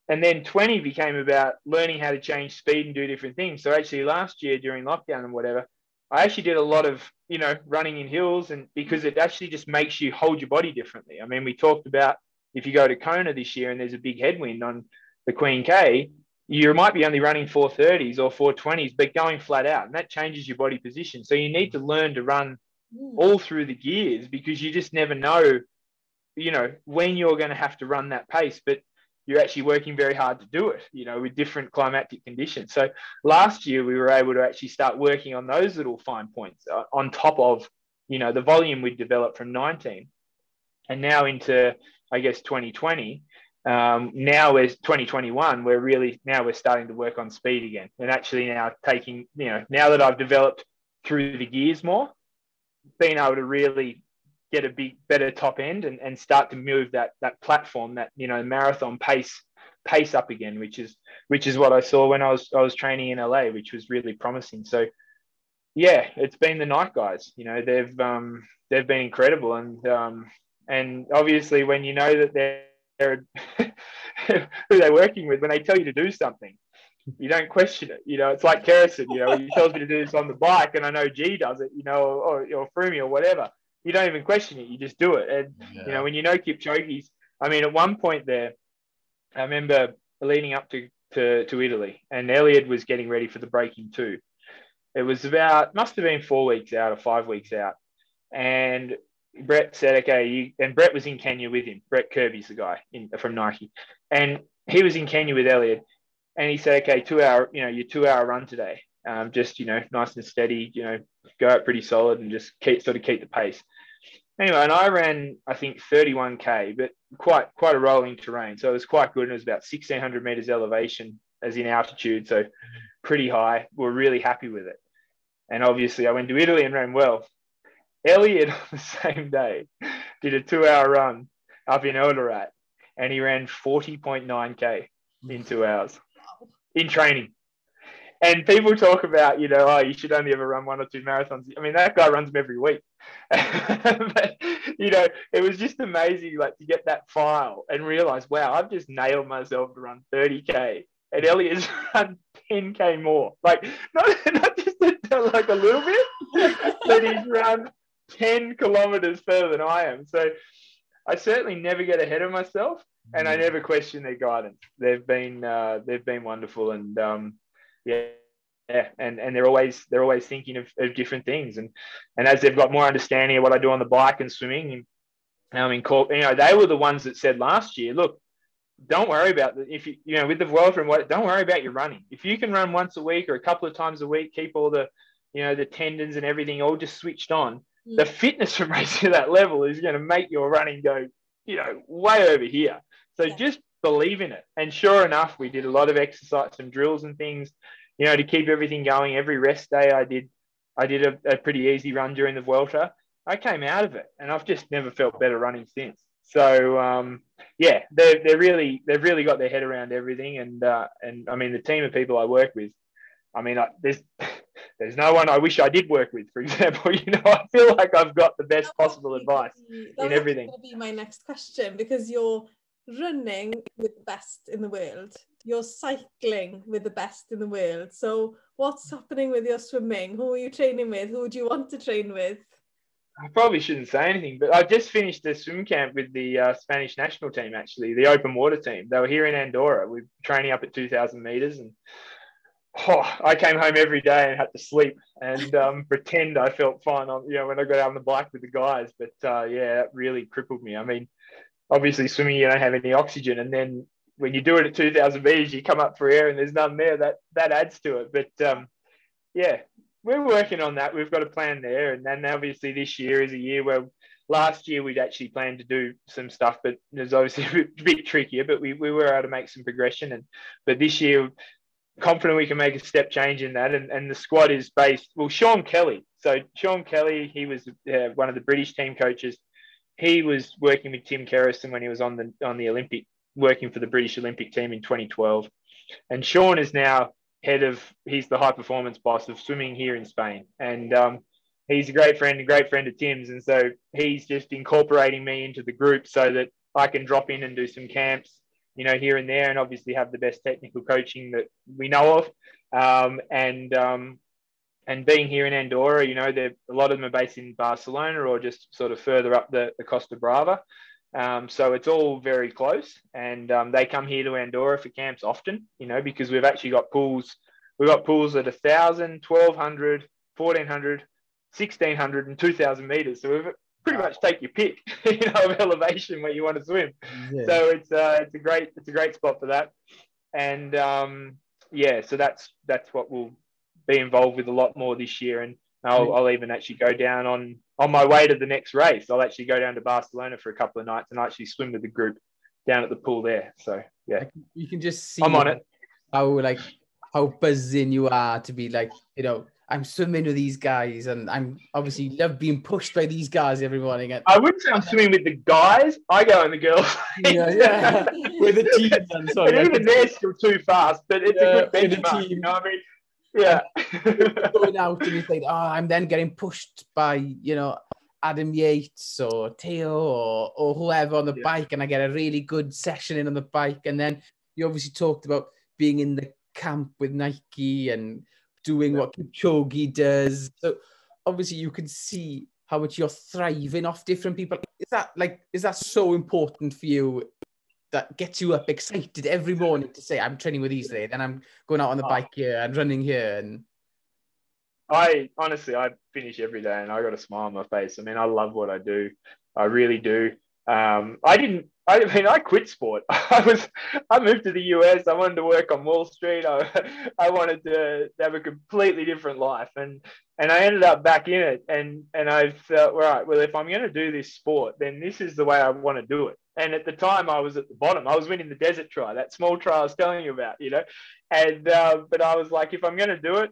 And then 20 became about learning how to change speed and do different things. So actually last year during lockdown and whatever i actually did a lot of you know running in hills and because it actually just makes you hold your body differently. I mean we talked about if you go to Kona this year and there's a big headwind on the Queen K, you might be only running 430s or 420s, but going flat out, and that changes your body position. So you need to learn to run mm. all through the gears because you just never know, you know, when you're going to have to run that pace. But you're actually working very hard to do it, you know, with different climatic conditions. So last year we were able to actually start working on those little fine points uh, on top of, you know, the volume we developed from 19, and now into I guess 2020. Um, now we're 2021. We're really now we're starting to work on speed again, and actually now taking you know now that I've developed through the gears more, being able to really get a big better top end and, and start to move that that platform that you know marathon pace pace up again, which is which is what I saw when I was I was training in LA, which was really promising. So yeah, it's been the Nike guys. You know they've um, they've been incredible, and um, and obviously, when you know that they're [LAUGHS] who they're working with, when they tell you to do something, you don't question it. You know, it's like Kerrison, you know, he tells me to do this on the bike and I know G does it, you know, or, or Froome or whatever. You don't even question it. You just do it. And, yeah. you know, when you know Kipchoge's, I mean, at one point there, I remember leading up to, to, to Italy and Eliud was getting ready for the breaking two. It was about, must have been four weeks out or five weeks out. And Brett said, okay, you, and Brett was in Kenya with him. Brett Kirby's the guy in, from Nike. And he was in Kenya with Eliud. And he said, okay, two hour, you know, your two hour run today. Um, just, you know, nice and steady, you know, go out pretty solid and just keep sort of keep the pace. Anyway, and I ran, I think 31K, but quite, quite a rolling terrain. So it was quite good. And it was about 1600 meters elevation as in altitude. So pretty high. We're really happy with it. And obviously I went to Italy and ran well. Eliud on the [LAUGHS] same day did a two hour run up in Eldoret and he ran 40.9K in two hours in training. And people talk about, you know, oh, you should only ever run one or two marathons. I mean, that guy runs them every week. [LAUGHS] but, you know, it was just amazing, like, to get that file and realize, wow, I've just nailed myself to run 30K. And Eliud's [LAUGHS] run 10K more. Like, not, not just a, like a little bit, but he's run 10 kilometers further than I am. So I certainly never get ahead of myself and I mm. never question their guidance. They've been uh, they've been wonderful and um, yeah, yeah, and and they're always they're always thinking of, of different things and and as they've got more understanding of what I do on the bike and swimming and I mean, you know, they were the ones that said last year, look, don't worry about the, if you you know with the world from what don't worry about your running. If you can run once a week or a couple of times a week, keep all the you know the tendons and everything all just switched on the fitness [LAUGHS] from racing at that level is going to make your running go, you know, way over here. So yeah. just believe in it. And sure enough, we did a lot of exercise, some drills and things, you know, to keep everything going. Every rest day, I did, I did a, a pretty easy run during the Vuelta. I came out of it, and I've just never felt better running since. So um, yeah, they're, they're really they've really got their head around everything, and uh, and I mean the team of people I work with, I mean I, there's [LAUGHS] there's no one I wish I did work with, for [LAUGHS] example. You know, I feel like I've got the best possible advice in everything. That be my next question because you're running with the best in the world. You're cycling with the best in the world. So, what's happening with your swimming? Who are you training with? Who do you want to train with? I probably shouldn't say anything, but I just finished a swim camp with the uh, Spanish national team, actually, the open water team. They were here in Andorra. We're training up at 2,000 meters and oh, I came home every day and had to sleep and um, [LAUGHS] pretend I felt fine on, you know, when I got out on the bike with the guys. But uh, yeah, that really crippled me. I mean, obviously swimming, you don't have any oxygen. And then when you do it at 2000 meters, you come up for air and there's none there. That, that adds to it. But um, yeah, we're working on that. We've got a plan there. And then obviously this year is a year where last year we'd actually planned to do some stuff, but it was obviously [LAUGHS] a bit, trickier, but we, we were able to make some progression. And, but this year confident we can make a step change in that. And, and the squad is based, well, Sean Kelly. So Sean Kelly, he was uh, one of the British team coaches. He was working with Tim Kerrison when he was on the on the Olympic working for the British Olympic team in 2012. And Sean is now head of, he's the high performance boss of swimming here in Spain. And um, he's a great friend, a great friend of Tim's. And so he's just incorporating me into the group so that I can drop in and do some camps, you know, here and there, and obviously have the best technical coaching that we know of. Um, and um, and being here in Andorra, you know, a lot of them are based in Barcelona or just sort of further up the, the Costa Brava. Um, so it's all very close, and um, they come here to Andorra for camps often, you know, because we've actually got pools. We've got pools at 1,000, 1,200, 1,400, 1,600, and 2,000 meters. So we've pretty much take your pick, [LAUGHS] you know, of elevation where you want to swim. Yeah. So it's uh, it's a great it's a great spot for that, and um, yeah, so that's that's what we'll be involved with a lot more this year, and I'll, I'll even actually go down on on my way to the next race, I'll actually go down to Barcelona for a couple of nights and actually swim with the group down at the pool there. So yeah, you can just see. I'm on it. How like how buzzing you are to be like you know I'm swimming with these guys, and I'm obviously love being pushed by these guys every morning. And, I wouldn't say I'm swimming with the guys. I go in the girls. yeah, yeah. [LAUGHS] with the team. Then, sorry, and even they're still too fast, but it's yeah, a good benchmark. You know what I mean? Yeah. [LAUGHS] going out and you think, oh, I'm then getting pushed by, you know, Adam Yates or Theo or, or whoever on the yeah. bike, and I get a really good session in on the bike. And then you obviously talked about being in the camp with Nike and doing yeah. what Kipchoge does. So obviously you can see how much you're thriving off different people. Is that like is that so important for you that gets you up excited every morning to say I'm training with these today, then I'm going out on the oh. bike here and running here and I honestly I finish every day and I got a smile on my face. I mean I love what I do. I really do. Um, I didn't I mean I quit sport. [LAUGHS] I was I moved to the US. I wanted to work on Wall Street. I, [LAUGHS] I wanted to have a completely different life and and I ended up back in it and and I felt right, well if I'm gonna do this sport, then this is the way I want to do it. And at the time, I was at the bottom. I was winning the desert tri, that small tri I was telling you about, you know. And uh, but I was like, if I'm going to do it,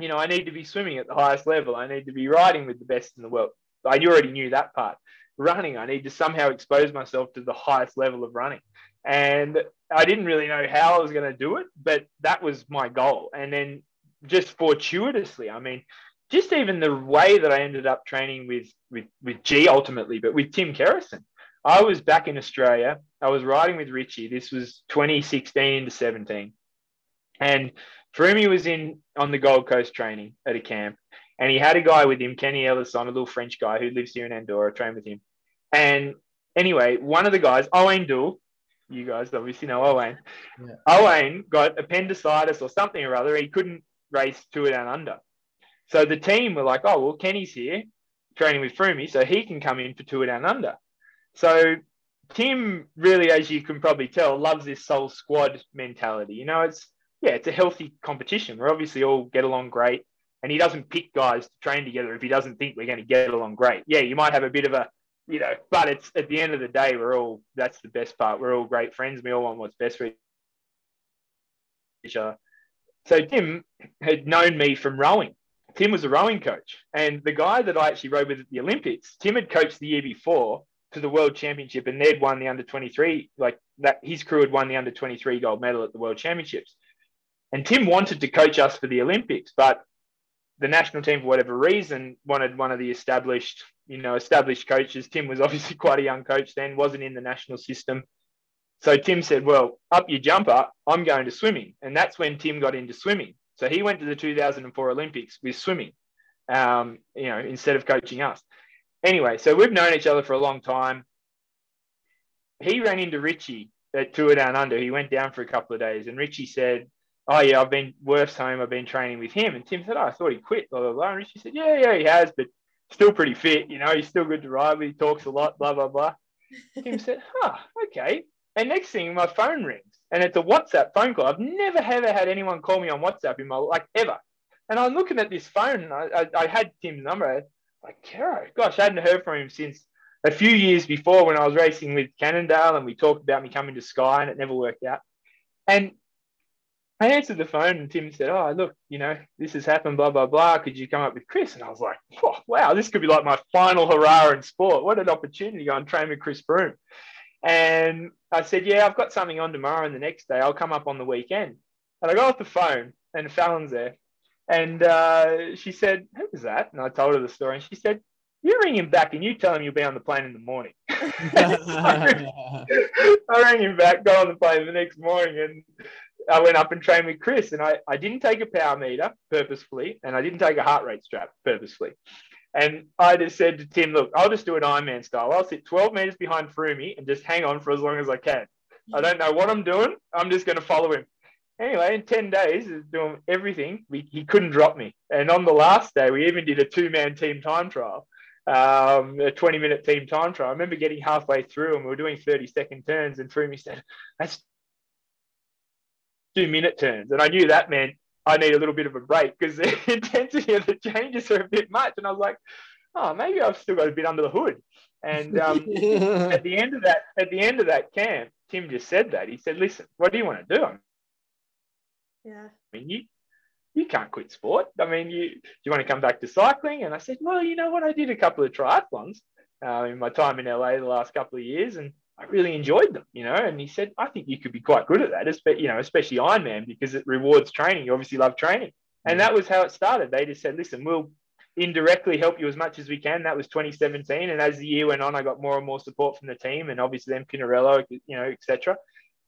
you know, I need to be swimming at the highest level. I need to be riding with the best in the world. I already knew that part. Running, I need to somehow expose myself to the highest level of running. And I didn't really know how I was going to do it, but that was my goal. And then just fortuitously, I mean, just even the way that I ended up training with with with G ultimately, but with Tim Kerrison. I was back in Australia. I was riding with Richie. This was 2016 to 17. And Froomey was in on the Gold Coast training at a camp. And he had a guy with him, Kenny Elissonde, a little French guy who lives here in Andorra, trained with him. And anyway, one of the guys, Owain Doull, you guys obviously know Owen. Yeah. Owain got appendicitis or something or other. He couldn't race Tour Down Under. So the team were like, oh, well, Kenny's here training with Froomey, so he can come in for Tour Down Under. So Tim really, as you can probably tell, loves this soul squad mentality. You know, it's yeah, it's a healthy competition. We're obviously all get along great, and he doesn't pick guys to train together if he doesn't think we're going to get along great. Yeah, you might have a bit of a you know, but it's at the end of the day, we're all that's the best part. We're all great friends. We all want what's best for each other. So Tim had known me from rowing. Tim was a rowing coach, and the guy that I actually rowed with at the Olympics, Tim had coached the year before, to the World Championship, and they'd won the under 23, like that. His crew had won the under 23 gold medal at the World Championships. And Tim wanted to coach us for the Olympics, but the national team, for whatever reason, wanted one of the established, you know, established coaches. Tim was [LAUGHS] obviously quite a young coach then, wasn't in the national system. So Tim said, Well, up your jumper, I'm going to swimming. And that's when Tim got into swimming. So he went to the 2004 Olympics with swimming, um, you know, instead of coaching us anyway, so we've known each other for a long time. He ran into Richie at Tour Down Under. He went down for a couple of days, and Richie said, "Oh yeah, I've been Wurf's home. I've been training with him." And Tim said, "Oh, I thought he quit." Blah blah blah. And she said, "Yeah, yeah, he has, but still pretty fit. You know, he's still good to ride with. He talks a lot. Blah blah blah." Tim said, [LAUGHS] "Huh, okay." And next thing, my phone rings, and it's a WhatsApp phone call. I've never ever had anyone call me on WhatsApp in my like ever. And I'm looking at this phone, and I, I, I had Tim's number like Caro, gosh, I hadn't heard from him since a few years before when I was racing with Cannondale and we talked about me coming to Sky and it never worked out. And I answered the phone and Tim said, Oh, look, you know, this has happened, blah, blah, blah. Could you come up with Chris? And I was like, oh, wow, this could be like my final hurrah in sport. What an opportunity to go and train with Chris Froome. And I said, yeah, I've got something on tomorrow and the next day. I'll come up on the weekend. And I got off the phone and Fallon's there. And uh, she said, who was that? And I told her the story. And she said, you ring him back and you tell him you'll be on the plane in the morning. [LAUGHS] [LAUGHS] I rang him back, got on the plane the next morning, and I went up and trained with Chris. And I, I didn't take a power meter purposefully, and I didn't take a heart rate strap purposefully. And I just said to Tim, look, I'll just do an Ironman style. I'll sit 12 meters behind Froomey and just hang on for as long as I can. I don't know what I'm doing. I'm just going to follow him. Anyway, in 10 days, doing everything, we, he couldn't drop me. And on the last day, we even did a two man team time trial um, a 20 minute team time trial. I remember getting halfway through and we were doing 30 second turns and Froomey said, that's two minute turns. And I knew that meant I need a little bit of a break because [LAUGHS] the intensity of the changes are a bit much. And I was like, oh, maybe I've still got a bit under the hood. And um, [LAUGHS] at the end of that, at the end of that camp, Tim just said that. He said, listen, what do you want to do? Yeah. I mean, you, you can't quit sport. I mean, you do you want to come back to cycling? And I said, well, you know what? I did a couple of triathlons uh, in my time in LA the last couple of years, and I really enjoyed them. You know, and he said, I think you could be quite good at that, especially you know, especially Ironman because it rewards training. You obviously love training, and that was how it started. They just said, listen, we'll indirectly help you as much as we can. That was 2017, and as the year went on, I got more and more support from the team, and obviously then Pinarello, you know, etc.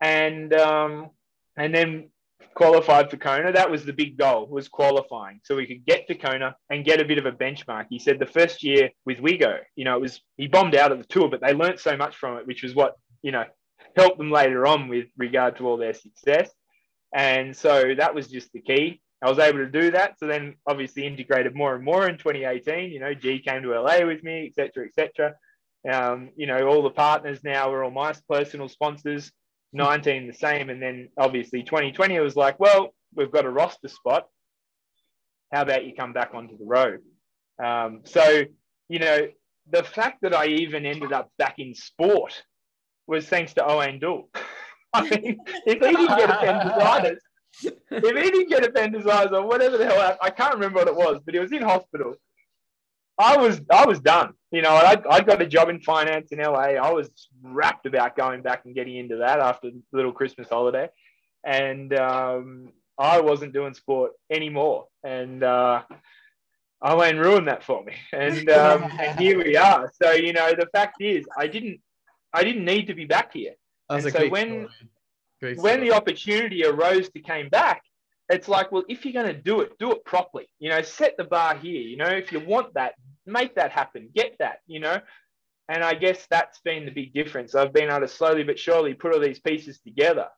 And um, and then qualified for Kona. That was the big goal, was qualifying. So we could get to Kona and get a bit of a benchmark. He said the first year with Wiggo, you know, it was he bombed out of the tour, but they learnt so much from it, which was what, you know, helped them later on with regard to all their success. And so that was just the key. I was able to do that. So then obviously integrated more and more in 2018. You know, G came to LA with me, etc., etc. Um, you know, all the partners now are all my personal sponsors. 19 the same. And then obviously 2020, it was like, well, we've got a roster spot. How about you come back onto the road? Um, so, you know, the fact that I even ended up back in sport was thanks to Owain Doull. [LAUGHS] I mean, if he didn't get appendicitis, if he didn't get appendicitis or whatever the hell, I can't remember what it was, but he was in hospital. I was I was done. You know, I I got a job in finance in LA. I was wrapped about going back and getting into that after the little Christmas holiday, and um, I wasn't doing sport anymore. And uh, Owain ruined that for me. And um, [LAUGHS] and here we are. So you know, the fact is, I didn't I didn't need to be back here. That's And a so when. When story. the opportunity arose to came back, it's like, well, if you're going to do it, do it properly. You know, set the bar here. You know, if you want that, make that happen. Get that. You know, and I guess that's been the big difference. I've been able to slowly but surely put all these pieces together,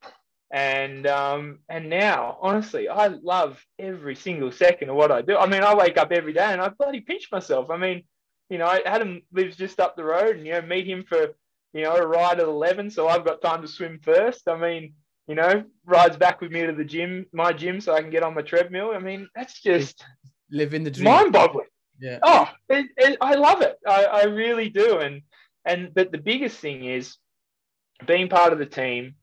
and um, and now, honestly, I love every single second of what I do. I mean, I wake up every day and I bloody pinch myself. I mean, you know, Adam lives just up the road, and you know, meet him for you know a ride at eleven, so I've got time to swim first. I mean you know, rides back with me to the gym, my gym, so I can get on my treadmill. I mean, that's just living the dream. mind-boggling. Yeah. Oh, it, it, I love it. I, I really do. And and but the biggest thing is being part of the team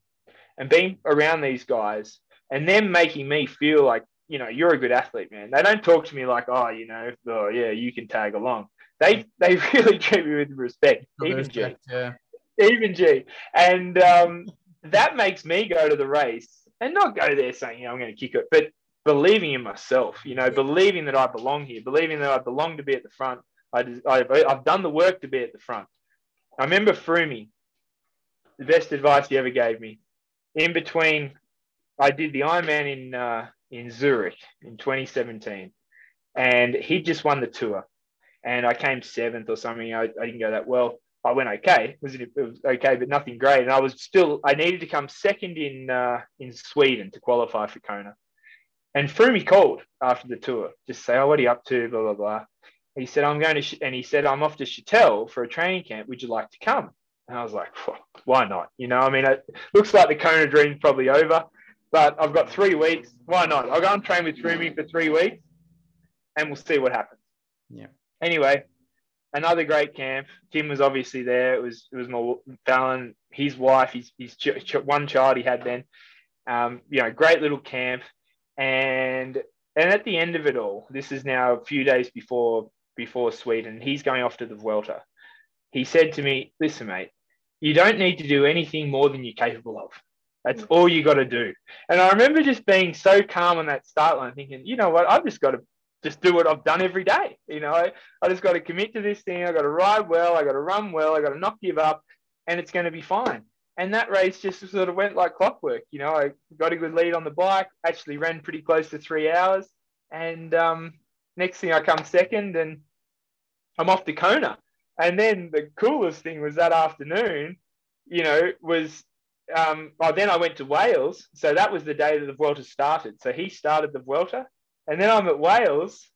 and being around these guys and them making me feel like you know you're a good athlete, man. They don't talk to me like, oh, you know, oh yeah, you can tag along. They they [LAUGHS] really treat me with respect, even G Yeah. even G. And um, that makes me go to the race and not go there saying, you know, I'm going to kick it, but believing in myself, you know, believing that I belong here, believing that I belong to be at the front. I I've I've done the work to be at the front. I remember Froomey, the best advice he ever gave me. In between, I did the Ironman in uh, in Zurich in 2017, and he just won the tour, and I came seventh or something. I, I didn't go that well. I went okay. It was, it was okay, but nothing great. And I was still I needed to come second in uh, in Sweden to qualify for Kona. And Froomey called after the tour, just say, "Oh, what are you up to?" Blah blah blah. He said, "I'm going to," and he said, "I'm off to Chatel for a training camp. Would you like to come?" And I was like, "Why not?" You know, I mean, it looks like the Kona dream's probably over, but I've got three weeks. Why not? I'll go and train with Froomey for three weeks, and we'll see what happens. Yeah. Anyway, another great camp. Tim was obviously there. It was it was my Fallon, his wife, his his ch- ch- one child he had then. Um, you know, great little camp, and and at the end of it all, this is now a few days before before Sweden. He's going off to the Vuelta. He said to me, "Listen, mate, you don't need to do anything more than you're capable of. That's mm. all you got to do. And I remember just being so calm on that start line, thinking, you know what, I've just got to just do what I've done every day. You know, I, I just got to commit to this thing. I got to ride well. I got to run well. I got to not give up, and it's going to be fine. And that race just sort of went like clockwork. You know, I got a good lead on the bike. Actually, ran pretty close to three hours. And um, next thing, I come second, and I'm off to Kona. And then the coolest thing was that afternoon, you know, was um, oh, then I went to Wales. So that was the day that the Vuelta started. So he started the Vuelta. And then I'm at Wales.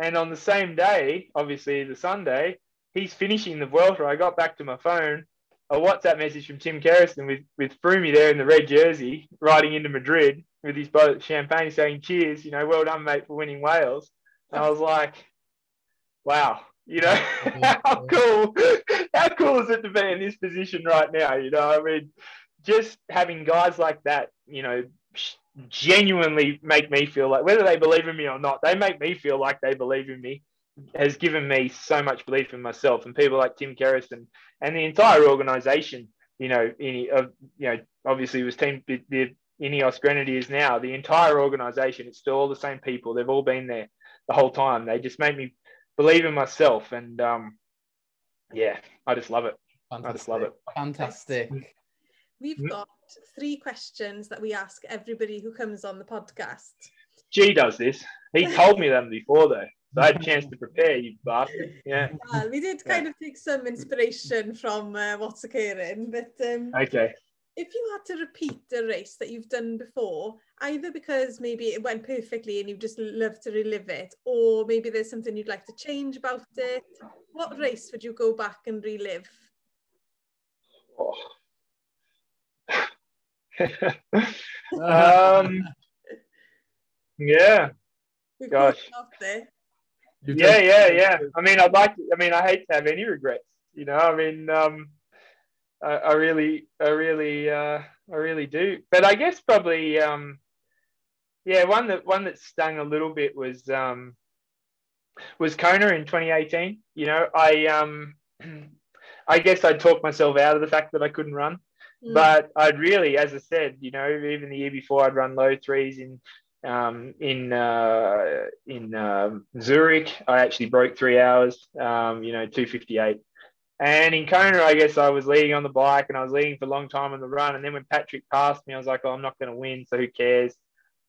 And on the same day, obviously the Sunday, he's finishing the Vuelta. I got back to my phone, a WhatsApp message from Tim Kerrison with, with Froomey there in the red jersey, riding into Madrid with his boat of champagne saying, cheers, you know, well done, mate, for winning Wales. And I was like, wow, you know, [LAUGHS] how cool, how cool is it to be in this position right now? You know, I mean, just having guys like that, you know, genuinely make me feel like whether they believe in me or not, they make me feel like they believe in me. Has given me so much belief in myself, and people like Tim Kerrison and the entire organisation. You know, in, uh, you know, obviously it was team the, the Ineos Grenadiers now. The entire organisation, it's still all the same people. They've all been there the whole time. They just made me believe in myself, and um, yeah, I just love it. Fantastic. I just love it. Fantastic. We've mm-hmm. got three questions that we ask everybody who comes on the podcast. G does this. He told me them before though. So I had a chance to prepare, you bastard. Yeah. Well, we did kind yeah. of take some inspiration from uh, what's occurring, but um, okay. If you had to repeat a race that you've done before, either because maybe it went perfectly and you just love to relive it, or maybe there's something you'd like to change about it, what race would you go back and relive? Oh [LAUGHS] um, yeah. Gosh. Yeah, yeah, yeah. I mean, I'd like. To, I mean, I hate to have any regrets. You know, I mean, um, I, I really, I really, uh, I really do. But I guess probably, um, yeah, one that one that stung a little bit was um, was Kona in 2018. You know, I um, [CLEARS THROAT] I guess I talked myself out of the fact that I couldn't run. Mm. But I'd really, as I said, you know, even the year before, I'd run low threes in um, in uh, in um, Zurich. I actually broke three hours. Um, you know, two fifty eight. And in Kona, I guess I was leading on the bike and I was leading for a long time on the run. And then when Patrick passed me, I was like, oh, I'm not going to win, so who cares?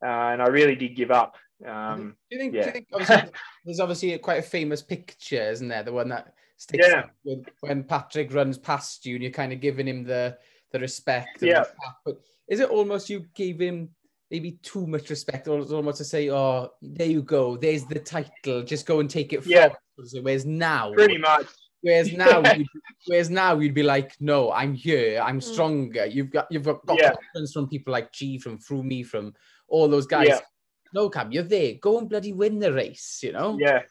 Uh, and I really did give up. Um, do you think, yeah. do you think obviously, [LAUGHS] there's obviously quite a famous picture, isn't there? The one that sticks yeah. with when Patrick runs past you and you're kind of giving him the the respect. Yeah. The but is it almost you gave him maybe too much respect, or almost to say, "Oh, there you go, there's the title, just go and take it." Yeah. Whereas now, pretty much. Whereas [LAUGHS] now, whereas now you'd be like, "No, I'm here. I'm mm. stronger." You've got you've got, got yeah. from people like G, from Froomey, from all those guys. Yeah. No, Cam, you're there. Go and bloody win the race. You know. Yeah,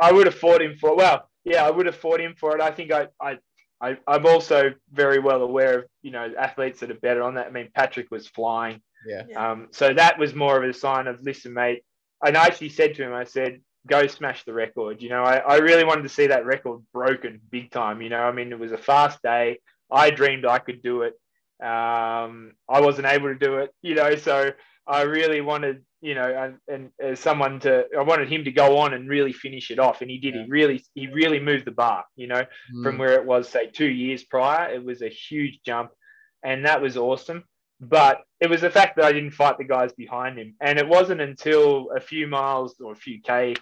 I would have fought him for. Well, yeah, I would have fought him for it. I think I, I I, am also very well aware of you know athletes that are better on that. I mean, Patrick was flying. Yeah. Um, so that was more of a sign of listen, mate. And I actually said to him, I said, go smash the record. You know, I, I really wanted to see that record broken big time. You know, I mean, it was a fast day. I dreamed I could do it. Um, I wasn't able to do it. You know, so I really wanted you know, and, and as someone to, I wanted him to go on and really finish it off, and he did. Yeah. He really, he really moved the bar. You know, mm. from where it was say two years prior, it was a huge jump, and that was awesome. But it was the fact that I didn't fight the guys behind him, and it wasn't until a few miles or a few k,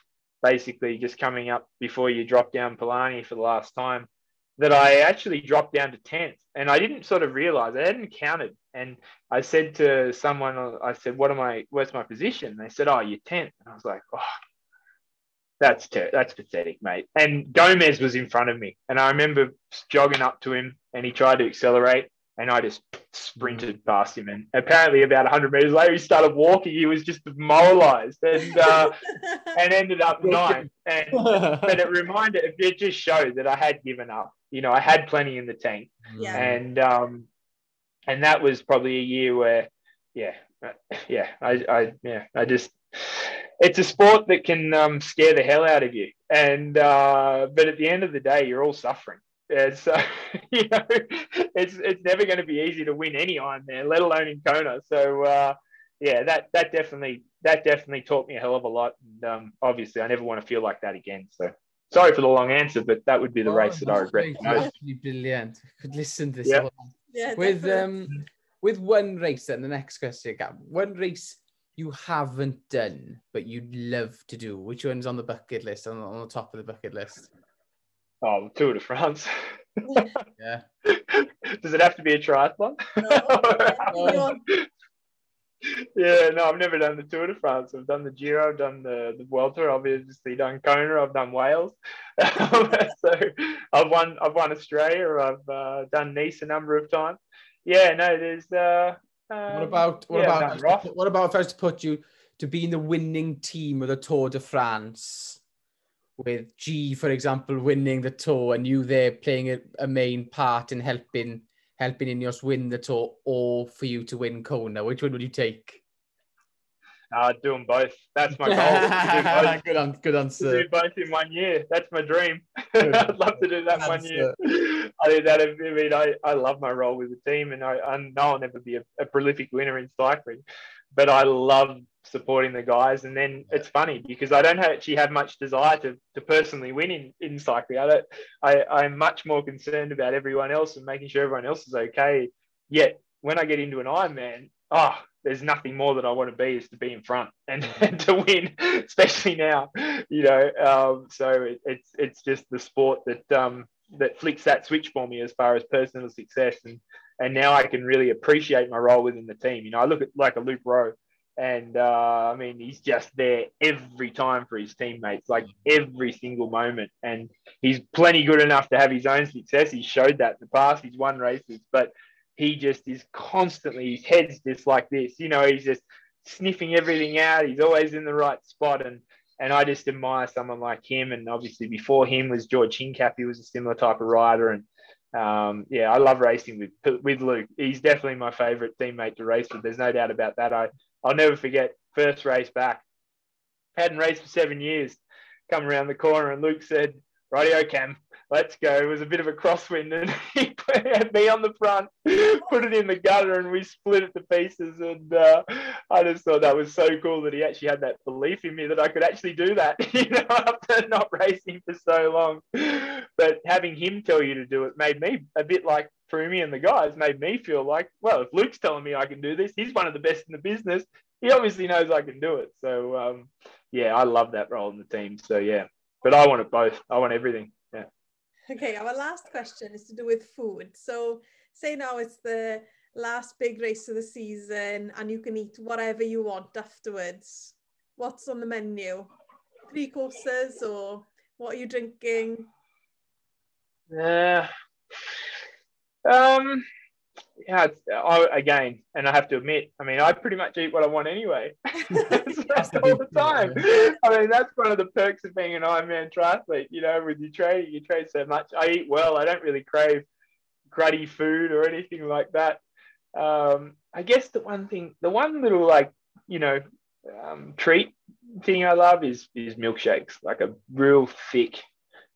basically just coming up before you drop down Palani for the last time, that I actually dropped down to 10th. And I didn't sort of realize I hadn't counted. And I said to someone, I said, What am I, where's my position? And they said, Oh, you're 10th. And I was like, Oh, that's ter- that's pathetic, mate. And Gomez was in front of me. And I remember jogging up to him and he tried to accelerate and I just sprinted past him. And apparently, about 100 meters later, he started walking. He was just demoralized and uh, [LAUGHS] and ended up ninth. And but it reminded, it just showed that I had given up. You know, I had plenty in the tank, yeah. and um, and that was probably a year where, yeah, yeah, I, I yeah, I just. It's a sport that can um, scare the hell out of you, and uh, but at the end of the day, you're all suffering And so, [LAUGHS] you know, it's it's never going to be easy to win any Ironman, let alone in Kona. So, uh, yeah, that that definitely that definitely taught me a hell of a lot. And um, obviously, I never want to feel like that again. So, sorry for the long answer, but that would be the Oh, race that I regret most. Absolutely brilliant. Could listen to this Yeah. Yeah, with um with one race then the next question Gab, one race you haven't done but you'd love to do which one's on the bucket list on, on the top of the bucket list Oh, Tour de France. [LAUGHS] yeah [LAUGHS] Does it have to be a triathlon? No. [LAUGHS] yeah, no, I've never done the Tour de France. I've done the Giro, I've done the, the Vuelta, I've obviously done Kona, I've done Wales. so I've won I've won Australia, I've uh, done Nice a number of times. Yeah, no, there's uh what um, about what yeah, about done if I was to Roth. put- what about if I was to put you to be in the winning team of the Tour de France with G for example winning the tour and you there playing a, a main part in helping helping Ineos win the tour or for you to win Kona which one would you take uh, do them both. That's my goal. do [LAUGHS] good, an- good answer. do both in one year. That's my dream. [LAUGHS] I'd love to do that one year. [LAUGHS] I think that. I mean, I, I love my role with the team, and I, I know I'll never be a, a prolific winner in cycling, but I love supporting the guys. And then it's funny because I don't actually have much desire to, to personally win in, in cycling. I don't. I, I'm much more concerned about everyone else and making sure everyone else is okay. Yet when I get into an Ironman, oh, there's nothing more that I want to be is to be in front and, [LAUGHS] and to win, especially now, you know. Um, so it, it's it's just the sport that um, that flicks that switch for me as far as personal success, and and now I can really appreciate my role within the team. You know, I look at like a Luke Rowe, and uh, I mean he's just there every time for his teammates, like every single moment, and he's plenty good enough to have his own success. He showed that in the past. He's won races, but he just is constantly his head's just like this you know he's just sniffing everything out he's always in the right spot and and I just admire someone like him and obviously before him was George Hincapie he was a similar type of rider and um, yeah I love racing with with Luke. He's definitely my favorite teammate to race with. There's no doubt about that. I I'll never forget first race back. Hadn't raced for seven years. Come around the corner and Luke said rightio Cam let's go. It was a bit of a crosswind, and [LAUGHS] he [LAUGHS] me on the front, [LAUGHS] put it in the gutter, and we split it to pieces. And uh, I just thought that was so cool that he actually had that belief in me that I could actually do that, [LAUGHS] you know, after not racing for so long. But having him tell you to do it made me a bit like Froomey and the guys, made me feel like, well, if Luke's telling me I can do this, he's one of the best in the business. He obviously knows I can do it. So, um, yeah, I love that role in the team. So, yeah, but I want it both. I want everything. Okay, our last question is to do with food. So say now it's the last big race of the season and you can eat whatever you want afterwards. What's on the menu? Three courses or what are you drinking? Yeah. Uh, um, Yeah. It's, I, again, and I have to admit, I mean, I pretty much eat what I want anyway. [LAUGHS] [LAUGHS] That's all the time. I mean, that's one of the perks of being an Ironman triathlete. You know, with your training, you train so much. I eat well. I don't really crave gruddy food or anything like that. Um, I guess the one thing, the one little like, you know, um, treat thing I love is is milkshakes, like a real thick,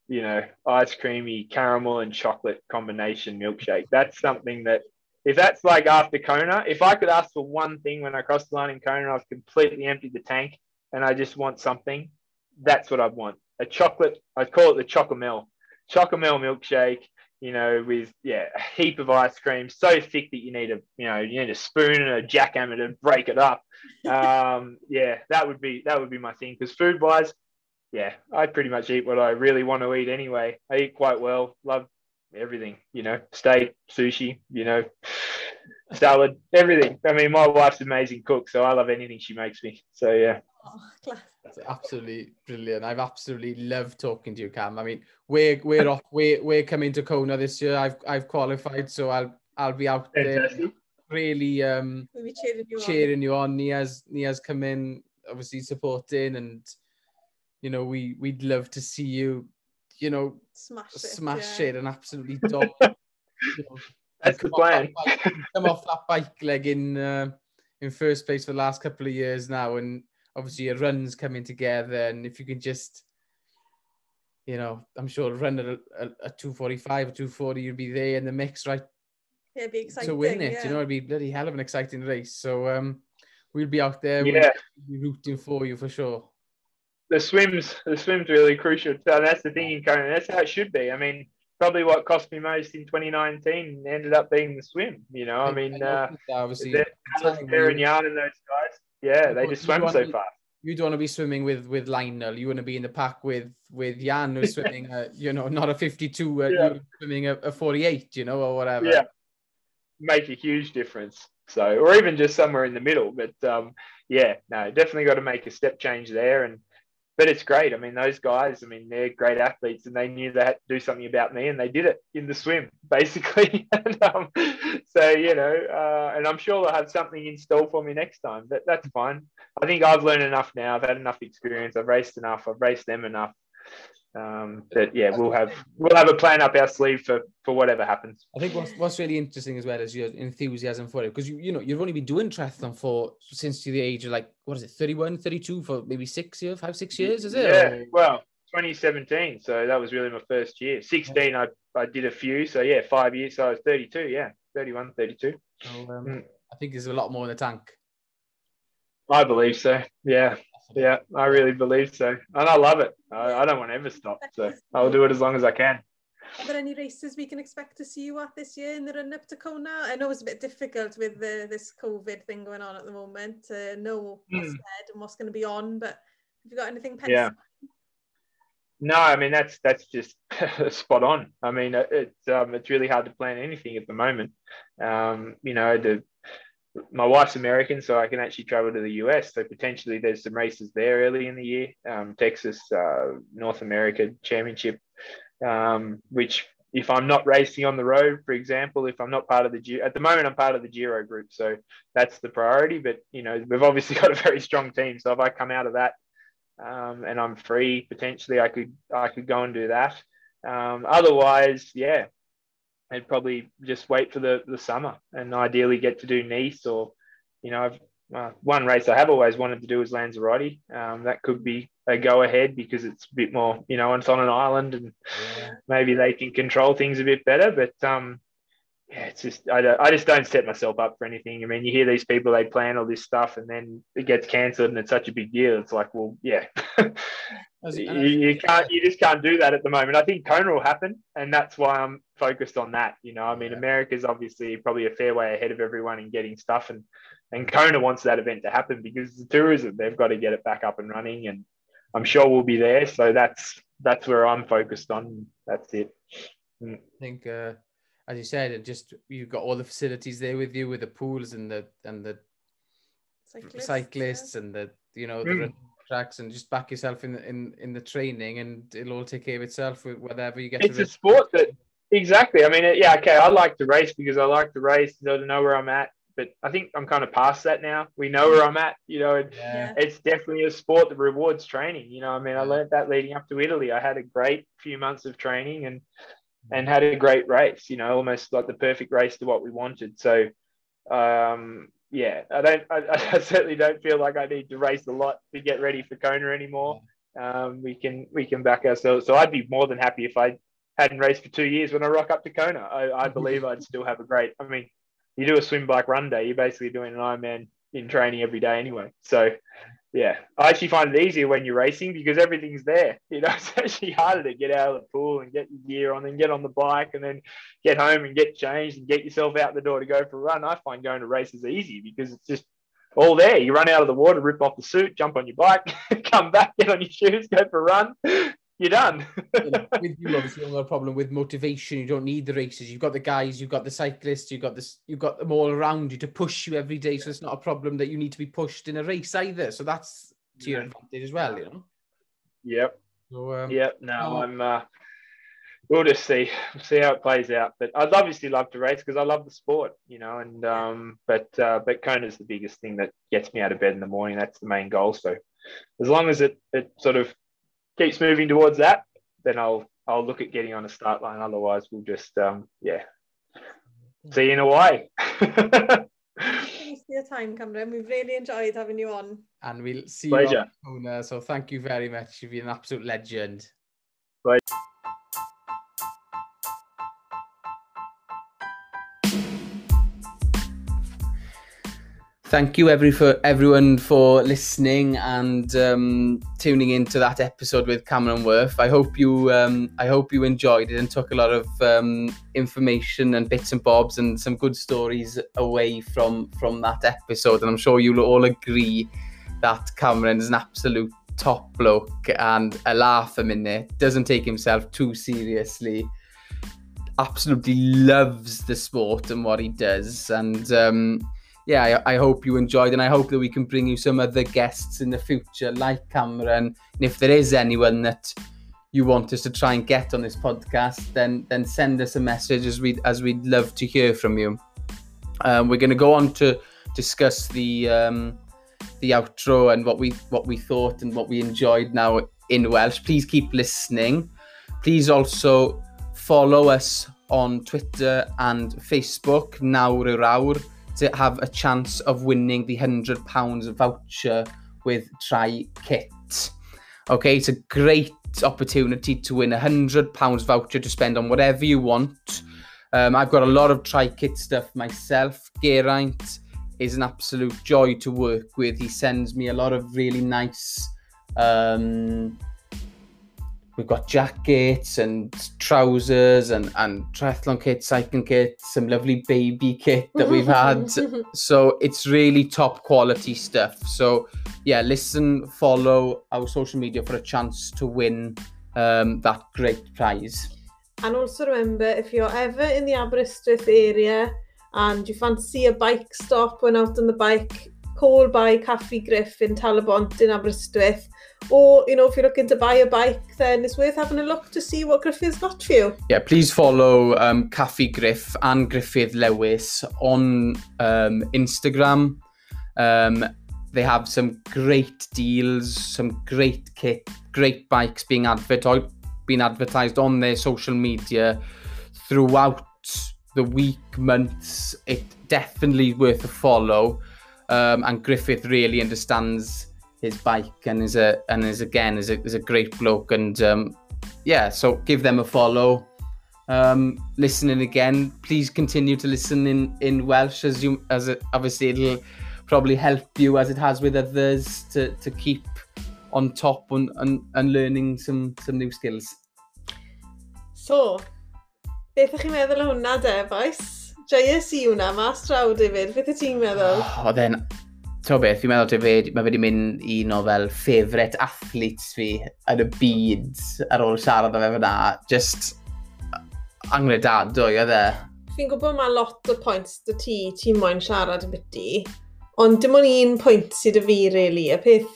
you know, ice creamy caramel and chocolate combination milkshake. That's something that if that's like after Kona, if I could ask for one thing when I cross the line in Kona, I've completely emptied the tank and I just want something, that's what I'd want. A chocolate, I'd call it the chocomel, chocomel milkshake, you know, with yeah, a heap of ice cream, so thick that you need a, you know, you need a spoon and a jackhammer to break it up. Um, [LAUGHS] yeah, that would be that would be my thing. Because food wise, yeah, I pretty much eat what I really want to eat anyway. I eat quite well, love everything, you know, steak, sushi, you know, salad, everything. I mean, my wife's an amazing cook, so I love anything she makes me. So yeah. Oh, class. That's absolutely brilliant. I've absolutely loved talking to you, Cam. I mean, we're we're off. We're we're coming to Kona this year. I've I've qualified, so I'll I'll be out there Fantastic. really um We'll be cheering you on. cheering you on. Nia's Nia's come in, obviously supporting, and you know we we'd love to see you, you know, smash it, smash yeah. it and absolutely dog. [LAUGHS] you know, That's the plan. Bike, come off that bike leg in uh, in first place for the last couple of years now, and obviously your runs coming together, and if you can just, you know, I'm sure run at a, a, a 245 or 240, you'd be there in the mix, right? Yeah, it'd be exciting. To win it, yeah. you know, it'd be bloody hell of an exciting race. So um, we'll be out there, yeah. we'll be rooting for you for sure. The swims, the swims really crucial. So that's the thing in Kona. That's how it should be. I mean, probably what cost me most in 2019 ended up being the swim. You know, I mean, uh, obviously, they're- the time Alistair when and Jan and those guys. Yeah, they just swam so fast. you don't want to be swimming with with Lionel. You want to be in the pack with with Jan who's swimming, [LAUGHS] uh, you know, not a 52, uh, Yeah. swimming a, a 48, you know, or whatever. Yeah. Make a huge difference. So, or even just somewhere in the middle. But um, yeah, no, definitely got to make a step change there. And but it's great. I mean, those guys, I mean, they're great athletes, and they knew they had to do something about me, and they did it in the swim, [LAUGHS] basically. [LAUGHS] and, um, so you know, uh, and I'm sure they'll have something in store for me next time. But that's fine. I think I've learned enough now. I've had enough experience. I've raced enough. I've raced them enough. Um, but yeah, we'll have we'll have a plan up our sleeve for for whatever happens. I think what's, what's really interesting as well is your enthusiasm for it because you you know you've only been doing triathlon for since the age of like what is it 31 32 for maybe six years five six years is it Yeah, Or- well, 2017. So that was really my first year. 16, I, I did a few. So yeah, five years. So I was 32. Yeah, 31, 32. so, um, Mm. I think there's a lot more in the tank I believe so. Yeah, yeah, I really believe so, and I love it. I, I don't want to ever stop. So I'll do it as long as I can. Are there any races we can expect to see you at this year in the run up to Kona? I know it's a bit difficult with the, this COVID thing going on at the moment to know what's Hmm. said and what's going to be on, but have you got anything penciled? Yeah. No, I mean that's that's just [LAUGHS] spot on. I mean it- it's um, it's really hard to plan anything at the moment. Um, you know, the my wife's American, so I can actually travel to the US. So potentially there's some races there early in the year. Um, Texas, uh, North America Championship, um, which if I'm not racing on the road, for example, if I'm not part of the Giro, at the moment I'm part of the Giro group, so that's the priority. But you know, we've obviously [LAUGHS] got a very strong team. So if I come out of that um, and I'm free, potentially I could I could go and do that. Um, otherwise, yeah, I'd probably just wait for the, the summer and ideally get to do Nice or, you know, I've, uh, one race I have always wanted to do is Lanzarote. Um, that could be a go ahead because it's a bit more, you know, it's on an island and yeah. maybe they can control things a bit better. But um, yeah, it's just I, don't, I just don't set myself up for anything. I mean, you hear these people they plan all this stuff and then it gets cancelled and it's such a big deal. It's like, well, yeah, [LAUGHS] As- you, you can't you just can't do that at the moment. I think Kona will happen, and that's why I'm focused on that. You know, I mean, Yeah. America's obviously probably a fair way ahead of everyone in getting stuff, and and Kona wants that event to happen because the tourism they've got to get it back up and running, and I'm sure we'll be there. So that's that's where I'm focused on. That's it. I think, uh, as you said, it just you've got all the facilities there with you, with the pools and the and the Cyclists, cyclists and the you know the Mm. Running tracks, and just back yourself in the, in in the training, and it'll all take care of itself with whatever you get. It's to a sport that exactly. I mean, yeah, okay. I like to race because I like to race so to know where I'm at. But I think I'm kind of past that now. We know where I'm at. You know, and yeah. it's definitely a sport that rewards training. You know, I mean, I Yeah. learned that leading up to Italy. I had a great few months of training and and had a great race. You know, almost like the perfect race to what we wanted. So, um, yeah, I don't. I, [LAUGHS] I certainly don't feel like I need to race a lot to get ready for Kona anymore. Um, we can we can back ourselves. So I'd be more than happy if I hadn't raced for two years when I rock up to Kona. I, I [LAUGHS] believe I'd still have a great. I mean, you do a swim bike run day, you're basically doing an Ironman in training every day anyway. So yeah, I actually find it easier when you're racing because everything's there. [LAUGHS] You know, it's actually harder to get out of the pool and get your gear on and get on the bike and then get home and get changed and get yourself out the door to go for a run. I find going to races easy because it's just all there. You run out of the water, rip off the suit, jump on your bike, [LAUGHS] come back, get on your shoes, go for a run. You're done. you know, with you obviously you've got a problem with motivation. You don't need the races. You've got the guys, you've got the cyclists, you've got this, you've got them all around you to push you every day. So it's not a problem that you need to be pushed in a race either. So that's to your advantage as well, you know. yep. So um, Yep. No, Oh. I'm. Uh, we'll just see. We'll see how it plays out. But I'd obviously love to race because I love the sport, you know. And um, but uh, but Kona's the biggest thing that gets me out of bed in the morning. That's the main goal. So as long as it it sort of keeps moving towards that, then I'll I'll look at getting on a start line. Otherwise, we'll just um, yeah. See you in Hawaii. Thanks for your time, Cameron. We've really enjoyed having you on. and we'll see Pleasure. you on Kona. So thank you very much. You've been an absolute legend. Bye. Thank you every for everyone for listening and um, tuning into that episode with Cameron Wurf. I hope you um, I hope you enjoyed it and took a lot of um, information and bits and bobs and some good stories away from from that episode. And I'm sure you'll all agree that Cameron is an absolute top bloke and a laugh a minute. Doesn't take himself too seriously. Absolutely loves the sport and what he does and. Um, yeah, I, I, hope you enjoyed and I hope that we can bring you some other guests in the future, like Cameron. And if there is anyone that you want us to try and get on this podcast, then then send us a message as we as we'd love to hear from you. Um, we're going to go on to discuss the um, the outro and what we what we thought and what we enjoyed now in Welsh. Please keep listening. Please also follow us on Twitter and Facebook, Nawr Yr Awr to have a chance of winning the £100 voucher with Try Kit. Okay, it's a great opportunity to win a £100 voucher to spend on whatever you want. Um, I've got a lot of Try Kit stuff myself. Geraint is an absolute joy to work with. He sends me a lot of really nice um, we've got jackets and trousers and, and triathlon kit, cycling kit, some lovely baby kit that we've [LAUGHS] had. so it's really top quality stuff. So yeah, listen, follow our social media for a chance to win um, that great prize. And also remember, if you're ever in the Aberystwyth area and you fancy a bike stop when out on the bike, call by Caffi Griff in Talabont in Aberystwyth, or you know if you're looking to buy a bike then it's worth having a look to see what Griffith's got for you. Yeah, please follow um, Caffi Griff and Griffith Lewis on um, Instagram. Um, they have some great deals, some great kit, great bikes being, adver being advertised on their social media throughout the week, months. It definitely worth a follow. Um, and Griffith really understands his bike and is a and is again is a is a great bloke and um, yeah, so give them a follow. Um, listening again, please continue to listen in in Welsh as you as it, obviously it'll probably help you as it has with others to to keep on top and and, and learning some some new skills. So, beth ych chi'n meddwl o hwnna de, boys? Joies i hwnna, mas draw, David. Beth y ti'n meddwl? Oh, Oedd e'n... To beth, fi'n meddwl, David, mae wedi mynd i o fel ffefret athletes fi yn y byd ar ôl siarad am efo na. Just angredadwy, oedd e. Fi'n gwybod mae lot o pwynt dy ti, ti'n moyn siarad y byty. Ond dim ond un pwynt sydd y fi, really. Y peth,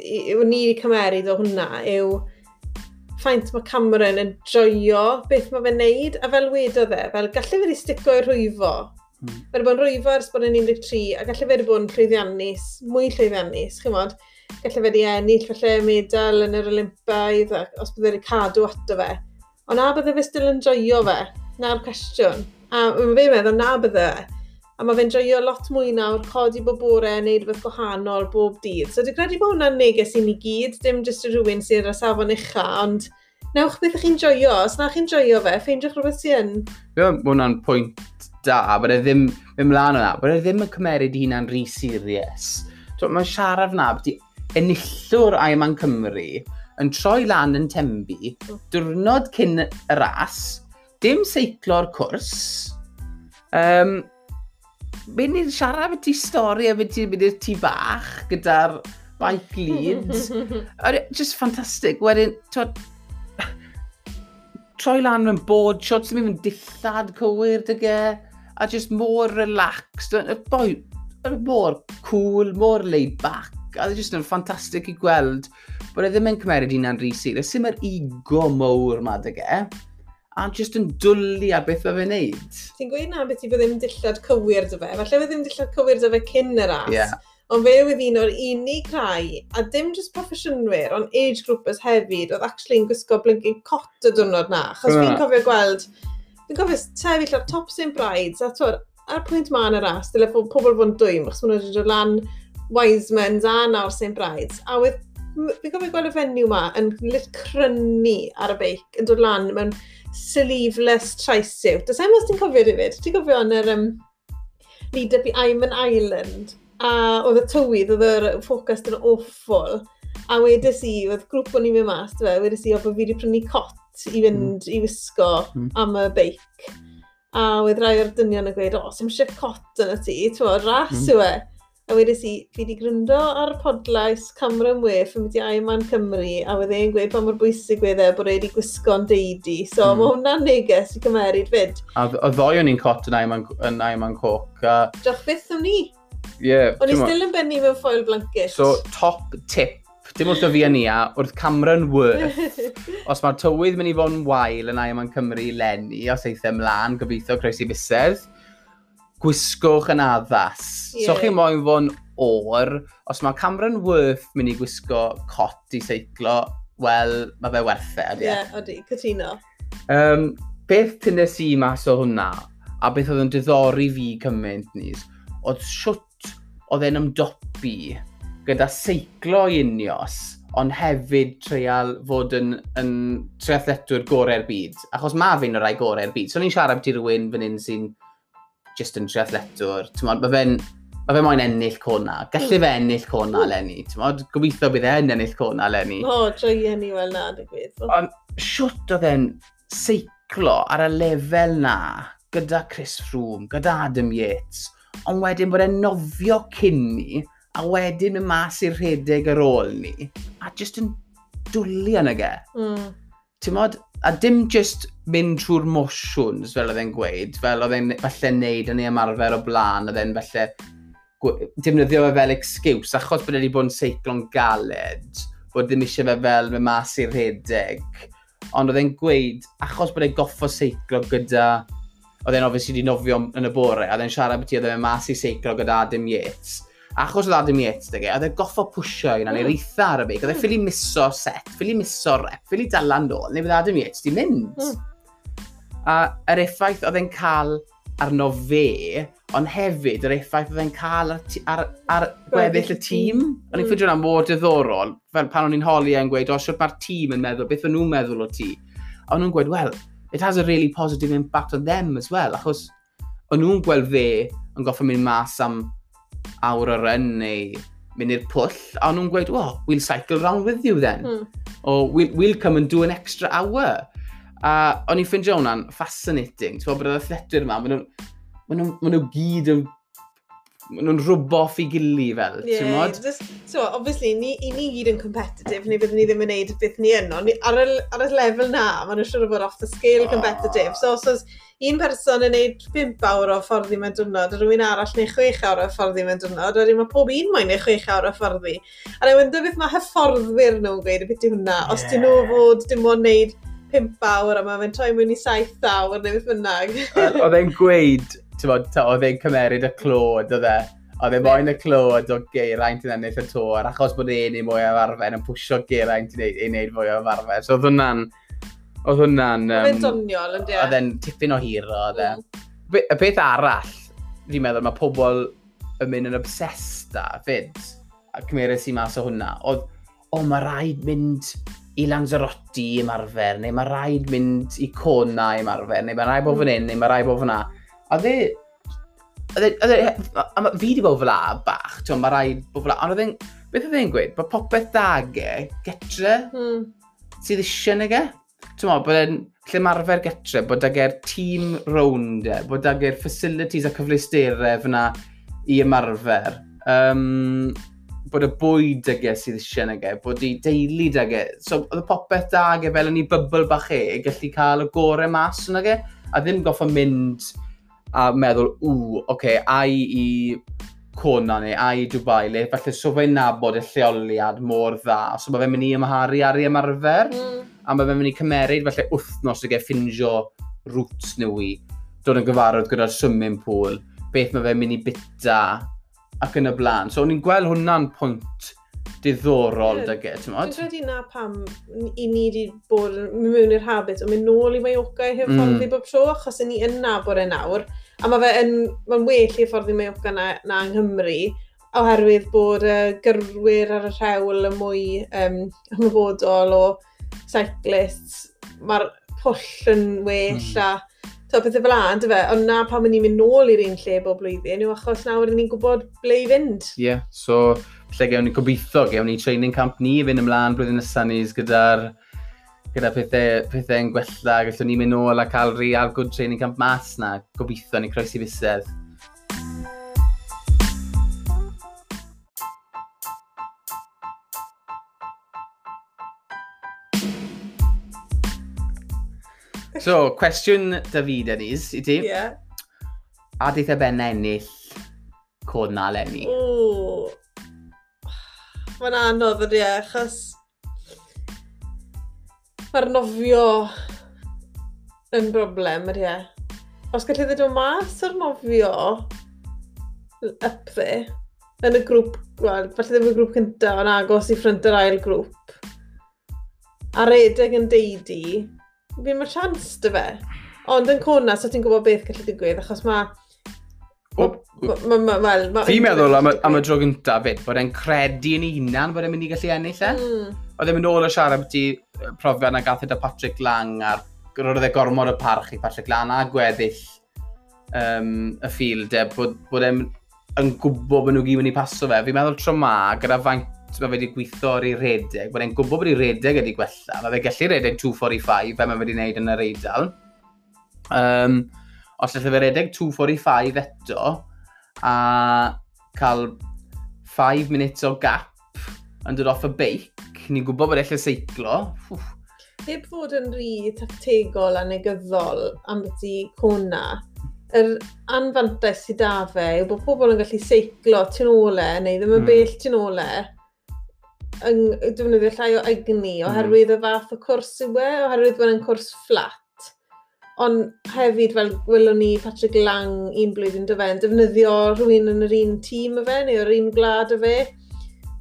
yw ni wedi cymeryd o hwnna yw ffaint mae Cameron yn joio beth mae fe'n neud, a fel wedodd e, fel gallu fe wedi stico i rwyfo. Mm. Fe wedi bod yn rwyfo ers bod yn 13, a gallu fe wedi bod yn llwyddiannus, mwy llwyddiannus, chi'n modd. Gallu fe wedi ennill falle medal yn yr Olympaidd, os bydde wedi cadw ato fe. Ond na bydde fe still yn joio fe, na'r cwestiwn. A mae fe'n meddwl na bydde fe a mae fe'n joio lot mwy nawr codi bob bore, a wneud rhywbeth gwahanol bob dydd. So dwi'n credu bod hwnna'n neges i ni gyd, dim jyst y rhywun sy'n ar safon ucha, ond newch beth ych chi'n joio, os na chi'n joio fe, ffeindiwch rhywbeth sy'n yn. Fe mae hwnna'n pwynt da, bod e ddim, mynd mlaen o bod e ddim yn cymeryd huna'n rhy serius. Mae'n siarad na, bod enillwr ai yma'n Cymru yn troi lan yn tembu, diwrnod cyn y ras, dim seiclo'r cwrs, um, Mae'n ni'n siarad beth ti stori a beth ti'n mynd i'r tŷ bach gyda'r bike leads. [LAUGHS] Just ffantastig. Wedyn, twod, troi lan mewn bod, shots ddim yn dillad cywir dy ge, a just more relaxed. Y Boi, mor cool, mor laid back. A dde just yn ffantastig i gweld bod e ddim yn cymeryd un anrhysi. Dde sy'n yr ego mowr ma dy ge a just yn dwlu ar beth mae fe'n neud. Ti'n gweud na beth i fe ddim dillad cywir dy fe. Falle fe ddim dillad cywir dy fe cyn y ras. Yeah. Ond fe oedd un o'r unig rai, a dim just proffesiynwyr, ond age groupers hefyd, oedd actually yn gwisgo blinking cot y dwrnod na. Chos fi'n ah. cofio gweld, fi'n cofio sefyll ar top St Brides, a twyd, ar pwynt ma yn y ras, dyle pobl fod yn dwym, achos maen nhw wedi dod lan Wisemans a nawr St Brides, a wedd fi'n gofio gweld y fenyw ma yn lit crynu ar y beic yn dod lan mewn sleeveless traisiw. Does em os ti'n cofio David? Ti'n cofio yn yr um, lead up i Iman Island? A oedd y tywydd, oedd yr ffocws yn awful. A wedys i, oedd grŵp o'n i mynd mas, fe, wedys i o bod fi wedi prynu cot i fynd mm. i wisgo mm. am y beic. A oedd rai o'r dynion yn gweud, o, sy'n eisiau cot yn y ti, ti'n fawr, ras mm. yw e. A wedes i, fi wedi gryndo ar podlais Camran Wef yn mynd i Aiman Cymru, a wedd e'n gweud pa mor bwysig wedd e bod e wedi gwisgo'n deudi. So mm. mae hwnna'n neges i cymeryd fyd. A, a ddoi o'n i'n cot yn Aiman, yn Aiman Coc. A... Diolch beth o'n ni. Ie. Yeah, o'n i still yn benni mewn foil blanket. So top tip dim wrth o fi yn ia, wrth Cameron Worth, [LAUGHS] os mae'r tywydd mynd i fod yn wael yn Aiman Cymru lenni, os eithaf ymlaen, gobeithio croesi busedd, gwisgwch yn addas. Yeah. So chi moyn fo'n o'r, os mae Cameron Worth mynd i gwisgo cot i seiclo, wel, mae fe werth e, ydy. E? Ie, yeah, ydy, cytuno. Um, beth tynnes i mas o hwnna, a beth oedd yn diddori fi cymaint nis, oedd siwt oedd e'n ymdopi gyda seiclo unios, ond hefyd treial fod yn, yn triathletwr gorau'r byd. Achos mae fi'n y rai gorau'r byd. So ni'n siarad beth i rhywun fan hyn sy'n just yn triathletwr. Mae fe'n Mae fe moyn ennill cona. Gallu fe ennill cona hmm. lenni. Gobeithio bydd e'n ennill cona Lenny. O, oh, droi ni wel na, digwydd. Ond siwt oedd e'n seiclo ar y lefel na gyda Chris Froome, gyda Adam Yates, ond wedyn bod e'n nofio cyn ni, a wedyn mynd mas i'r rhedeg ar ôl ni, a jyst yn dwlu yn y ge. Mm. Ti'n modd, a dim just mynd trwy'r motions fel oedd e'n gweud, fel oedd e'n falle neud yn ei ymarfer o blaen, oedd e'n falle defnyddio fe fel excuse, achos bod e wedi bod yn seiclo'n galed, bod ddim eisiau fe fel fe mas i'r rhedeg. Ond oedd e'n gweud, achos bod e'n goffo seiclo gyda, oedd e'n ofyn sydd wedi nofio yn y bore, a oedd e'n siarad beth oedd e'n mas i seiclo gyda Adam Yates Achos oedd Adam Yates, dege, oedd e goffo pwysio i na, neu'r mm. eitha ar y beic, oedd e ffili miso set, ffili miso rep, ffili dalan dôl, neu bydd Adam Yates di mynd. Mm. A yr effaith oedd e'n cael arno fe, ond hefyd yr effaith oedd e'n cael ar, ar, ar gweddill y tîm. O'n i'n mm. ffidio'n mor diddorol, fel pan o'n i'n holi e'n gweud, o, siwrt mae'r tîm yn meddwl, beth o'n nhw'n meddwl o ti. A o'n nhw'n gweud, well, it has a really positive impact on them as well, achos o'n nhw'n gweld fe yn goffa mynd mas am awr o'r yn neu mynd i'r pwll, a nhw'n gweud, well, we'll cycle round with you then. Mm. Or we'll, we'll come and do an extra hour. A o'n i'n ffeindio hwnna'n fascinating. Ti'n bod bod yr athletwyr yma, maen nhw, maen nhw, maen nhw gyd yn nhw'n rwbo off i gili fel, yeah, ti'n modd? Just, so, obviously, ni, i ni gyd yn competitive, neu byddwn ni ddim yn neud beth ni yno. Ni, ar, y, ar y lefel na, maen nhw'n siŵr o fod off the scale oh. competitive. So, os oes un person yn neud 5 awr o fforddi mewn diwrnod, a rhywun arall neu 6 awr o fforddi mewn diwrnod, a mae pob un moyn neu 6 awr o fforddi. A rhywun beth mae hyfforddwyr nhw'n gweud y beth i hwnna. Yeah. Os dyn nhw fod dim ond neud 5 awr a mae fe'n troi mewn i 7 awr neu beth bynnag. Oedd e'n gweid bod, oedd e'n cymeryd y clod, oedd e. Oedd e'n moyn y clod o geiraint yn ennill y tor, achos bod e'n ei mwy o arfer, yn pwysio Geraint i wneud fwy o arfer. So oedd hwnna'n... Oedd hwnna'n... Um, oedd e'n doniol, ynddi? Oedd e'n tipyn o hiro, oedd e. Mm. Y beth arall, fi'n meddwl, mae pobl yn mynd yn obsessed â fyd, a cymeryd sy'n mas o hwnna, oedd, o, mae rhaid mynd i Lanzarote i ymarfer, neu mae rhaid mynd i Cona i ymarfer, neu mae rhaid bod fan mm. hyn, neu mae rhaid bod fan hynna Oedd e... Oedd e... e- fi di bod fel a bach, ti'n mae rhaid bod fel a... Ond oedd e'n... Beth oedd e'n gweud? Bod popeth dage getre mm. sydd eisiau nege. Ti'n meddwl, bod e'n lle marfer getre, bod dage'r tîm round e, bod dage'r facilities a cyfleusterau fyna i ymarfer. Um, bod y bwyd dygau e sydd eisiau nage, bod i deulu dygau. E. So, oedd y popeth dage fel yn ei bybl bach e, gallu cael y gorau mas yn nage, a ddim goffa mynd a meddwl, ww, oce, okay, ai i Cona neu ai i Dubai le, falle so fe'n nabod y lleoliad mor dda, so mae fe'n mynd i ymharu ar ei ymarfer, mm. a mae fe'n mynd i cymeryd falle wythnos i gael ffindio rwt nhw i, dod yn gyfarwydd gyda'r swimming pool, beth mae fe'n mynd i bita, ac yn y blaen. So, o'n i'n gweld hwnna'n pwynt diddorol dy ge, ti'n modd? Dwi'n credu na pam i ni wedi bod yn mewn i'r habit o mynd nôl i Mallorca i'r mm. ffordd i bob tro, achos ni yn nabod e nawr. A mae fe yn, mae'n well i'r ffordd i Mallorca na, na yng Nghymru, oherwydd bod y gyrwyr ar y rhewl y mwy um, ymwybodol o cyclists, mae'r pwll yn well mm. a So, pethau fel an, dy fe, ond na pan ni'n mynd nôl i'r un lle bob blwyddyn yw achos nawr ni'n gwybod ble i fynd. Ie, yeah, so lle gewn ni gobeithio, gewn ni training camp ni i fynd ymlaen blwyddyn nesaf ni gyda'r gyda pethau, pethau yn gwella, gallwn ni mynd nôl a cael rhi ar good training camp mas na, gobeithio ni croesi fusedd. So, cwestiwn David Enis i ti. Ie. Yeah. A deitha e ben ennill cod na lenni? O, Mae'n anodd ydy e, achos mae'r nofio yn broblem ydy e. Os gallu ddod o mas o'r nofio up there, yn y grŵp, wel, falle ddim y grŵp cyntaf ond agos i ffrynt yr ail grŵp, a redeg yn deudi, fi'n mae chance dy fe. Ond yn cona, so ti'n gwybod beth gallu digwydd, achos mae Wel... Fi'n meddwl am, y- am y dro gyntaf fyd, bod e'n credu yn ei hunan bod e'n mynd i gallu ennill e. Mm. Oedd e'n mynd ôl o siarad beth i profiad na gath e gyda Patrick Lang a'r roedd e gormod o parch i Patrick Lang a gweddill um, y ffield e, bod, bod e'n yn gwybod bod nhw gyd wedi paso fe. Fi'n meddwl tro ma, gyda faint mae wedi gweithio ar ei redeg, bod e'n gwybod bod ei redeg wedi gwella. Mae fe gallu redeg 245 fe mae wedi gwneud yn yr eidl. Um, os lle fe redeg 245 eto, a cael 5 minutes o gap yn dod off y beic. Ni'n gwybod bod eich seiclo. Wff. Heb fod yn rhy tactegol a negyddol am beth cona, yr anfantais sydd da fe yw bod pobl yn gallu seiclo tu nôlau e, neu ddim yn mm. bell tu e, yn defnyddio llai o egni hmm. oherwydd y fath o cwrs yw e, oherwydd bod yn cwrs fflat Ond hefyd, fel gwelwn ni Patrick Lang un blwyddyn dy fe, yn defnyddio rhywun yn yr un tîm y fe, neu yr un gwlad y fe.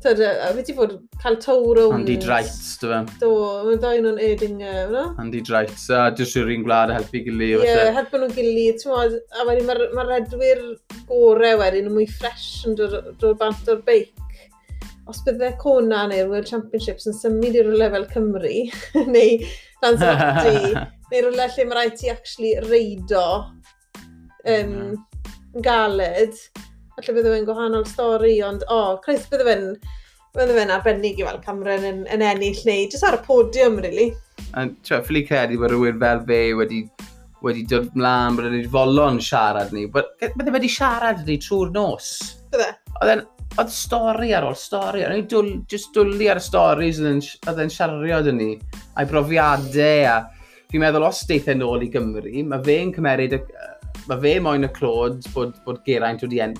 Tyd, a fe ti fod cael tow rownd... Andy Drights, dy fe. Do, mae ddau nhw'n Erdinger, no? Andy Drights, a jyst rhywyr un gwlad a helpu gilydd. Ie, yeah, helpu nhw'n gilydd, ti'n modd, a wedyn mae'r ma redwyr gorau wedyn yn mwy ffres yn dod bant o'r beic os byddai Cona neu'r World Championships yn symud i'r lefel Cymru, [LAUGHS] neu Lanzarote, [LAUGHS] neu rhywle lle mae rhaid ti actually reido um, yn galed. Alla bydde fe'n gwahanol stori, ond o, oh, Chris, bydde fe'n bydde fe'n arbennig i weld Cameron yn, yn ennill neu jyst ar y podiwm, really. Yn ffili credu bod rhywun fel fe wedi wedi dod mlaen, bod wedi folon siarad ni. Bydde wedi siarad ni trwy'r nos. Bydde? Oedd e'n oedd stori ar ôl stori, oedd e'n dwl, just dwlu ar y storis oedd e'n siarad yn ni, a'i brofiadau a fi'n meddwl os deithau nôl i Gymru, mae fe'n cymeryd, y, mae fe moyn y clod bod, bod Geraint wedi en,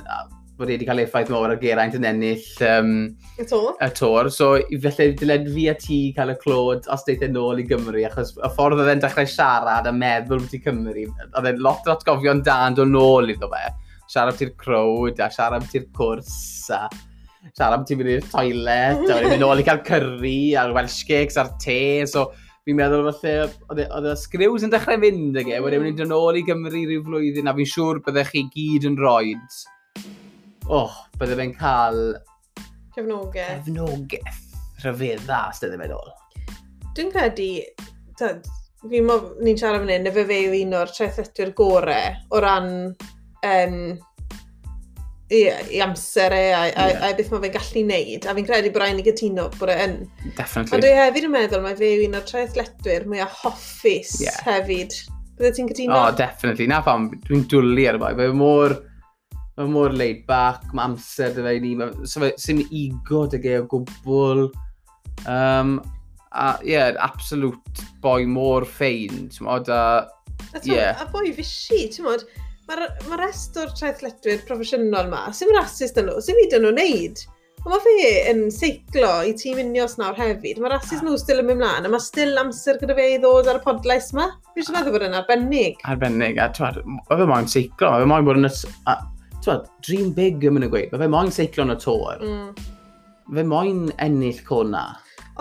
bod e wedi cael effaith mawr ar Geraint yn ennill um, y tor. Y tor. So, felly dyled fi a ti cael y clod os deith deithau ôl i Gymru, achos y ffordd oedd e'n dechrau siarad a meddwl beth i Cymru, oedd e'n lot o atgofion dan o nôl iddo fe. Siarad ti'r crowd a siarad ti'r cwrs a siarad ti'n mynd i'r toilet, a [LAUGHS] wedi mynd nôl i cael curry a'r Welsh cakes a'r te, so fi'n meddwl falle, oedd y sgriws yn dechrau fynd ag e, mm. wedyn mynd yn ôl i Gymru rhyw flwyddyn, a fi'n siŵr byddech chi gyd yn roed, oh, bydde fe'n cael... Cefnogaeth. Cefnogaeth. Rhyfeddus, dydde fe'n ôl. Dwi'n credu, dyd, fi mo, ni'n siarad fan hyn, fe fe yw un o'r traethetwyr gorau o ran um, i, i amser e a, a, yeah. a beth mae fe'n gallu neud. A fi'n credu bod rhaid ni gytuno bod e yn. Definitely. A dwi hefyd yn meddwl mae fe un o'r traethletwyr mwy o hoffus yeah. hefyd. Bydde ti'n gytuno? Oh, definitely. Na pam, dwi'n dwlu ar y boi. Fe mor... Mae mor laid back, mae amser dy fe i ni, so fe sy'n ego dy ge o gwbl. Um, a, ie, yeah, absolute boi mor ffein, ti'n modd, a, ie. Yeah. A boi fysi, ti'n modd, mae'r ma rest o'r traethletwyr proffesiynol yma, sy'n rasist dyn nhw, sy'n fyd yn nhw'n neud. Ond mae fe yn seiclo i tîm unios nawr hefyd. Mae rasis ah. nhw still yn mynd mlaen, a mae still amser gyda fe i ddod ar y podlais yma. Fi eisiau meddwl bod yn arbennig. Arbennig, a twad, mae fe moyn seiclo, mae fe moyn bod yn... y... Twad, dream big yn mynd y gweud, mae fe moyn seiclo yn y tor. Mm. Fe moyn ennill cwna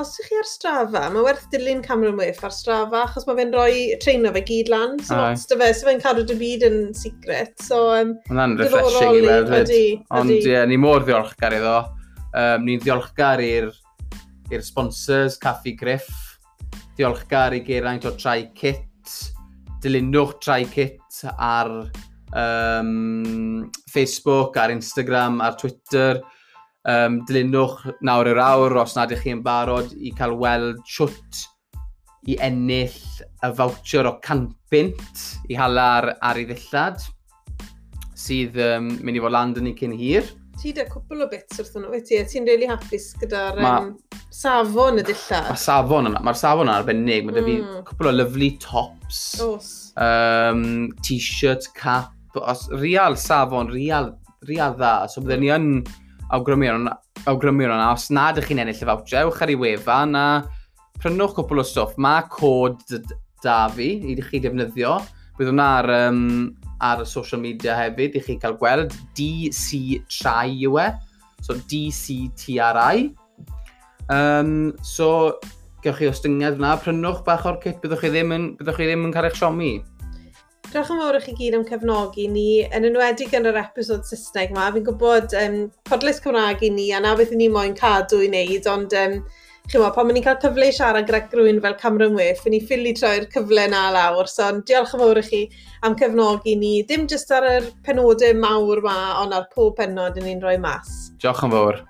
os ydych chi ar strafa, mae werth dilyn Cameron Wyff ar strafa, achos mae fe'n rhoi treino fe gyd lan. So, ots dy fe, so fe'n cadw dy byd yn secret. So, um, Hwna'n refreshing i weld fyd. Ond ie, ni mor ddiolchgar iddo. Um, ni'n ddiolchgar i'r sponsors, Caffi Griff. Diolchgar i Geraint o Trai Kit. Dilynwch Trai Kit ar um, Facebook, ar Instagram, ar Twitter. Um, dilynwch nawr yr awr os nad ych chi'n barod i cael weld siwt i ennill y voucher o canpint i hala ar ar ei ddillad sydd um, mynd i fod land yn ei cyn hir. Ti da cwpl o bits wrth hwnnw, wyt ti? Ti'n really hapus gyda'r ma... um, safon y dillad? Mae safon yna, mae'r safon yna arbennig. Mae da fi mm. cwpl o lyflu tops, Os. um, t-shirt, cap, os, real safon, real, real dda. So byddwn ni yn... Mm awgrymion, awgrymion yna. Os nad ych chi'n ennill y fawtio, ewch ar ei wefan a prynwch cwpl o stwff. Mae cod da fi i chi defnyddio. Bydd hwnna ar, um, ar y social media hefyd i chi cael gweld. DC Trai yw e. So DCTRI. Um, so, gewch chi ostyngiad yna, prynwch bach o'r kit, byddwch chi ddim yn, byddwch chi ddim yn cael eich siomi. Diolch yn fawr i chi gyd am cefnogi ni, yn enwedig yn yr episod Saesneg yma. Fi'n gwybod um, podlais Cymraeg i ni, a na beth ni moyn cadw i wneud, ond um, chi'n gwybod, pan ma'n ni'n cael cyfle i siarad gyda rhywun fel Cameron Wyff, fi'n ni ffili troi'r cyfle na lawr, so diolch yn fawr i chi am cefnogi ni, dim jyst ar yr penodau mawr yma, ond ar pob penod yn ni'n rhoi mas. Diolch yn fawr.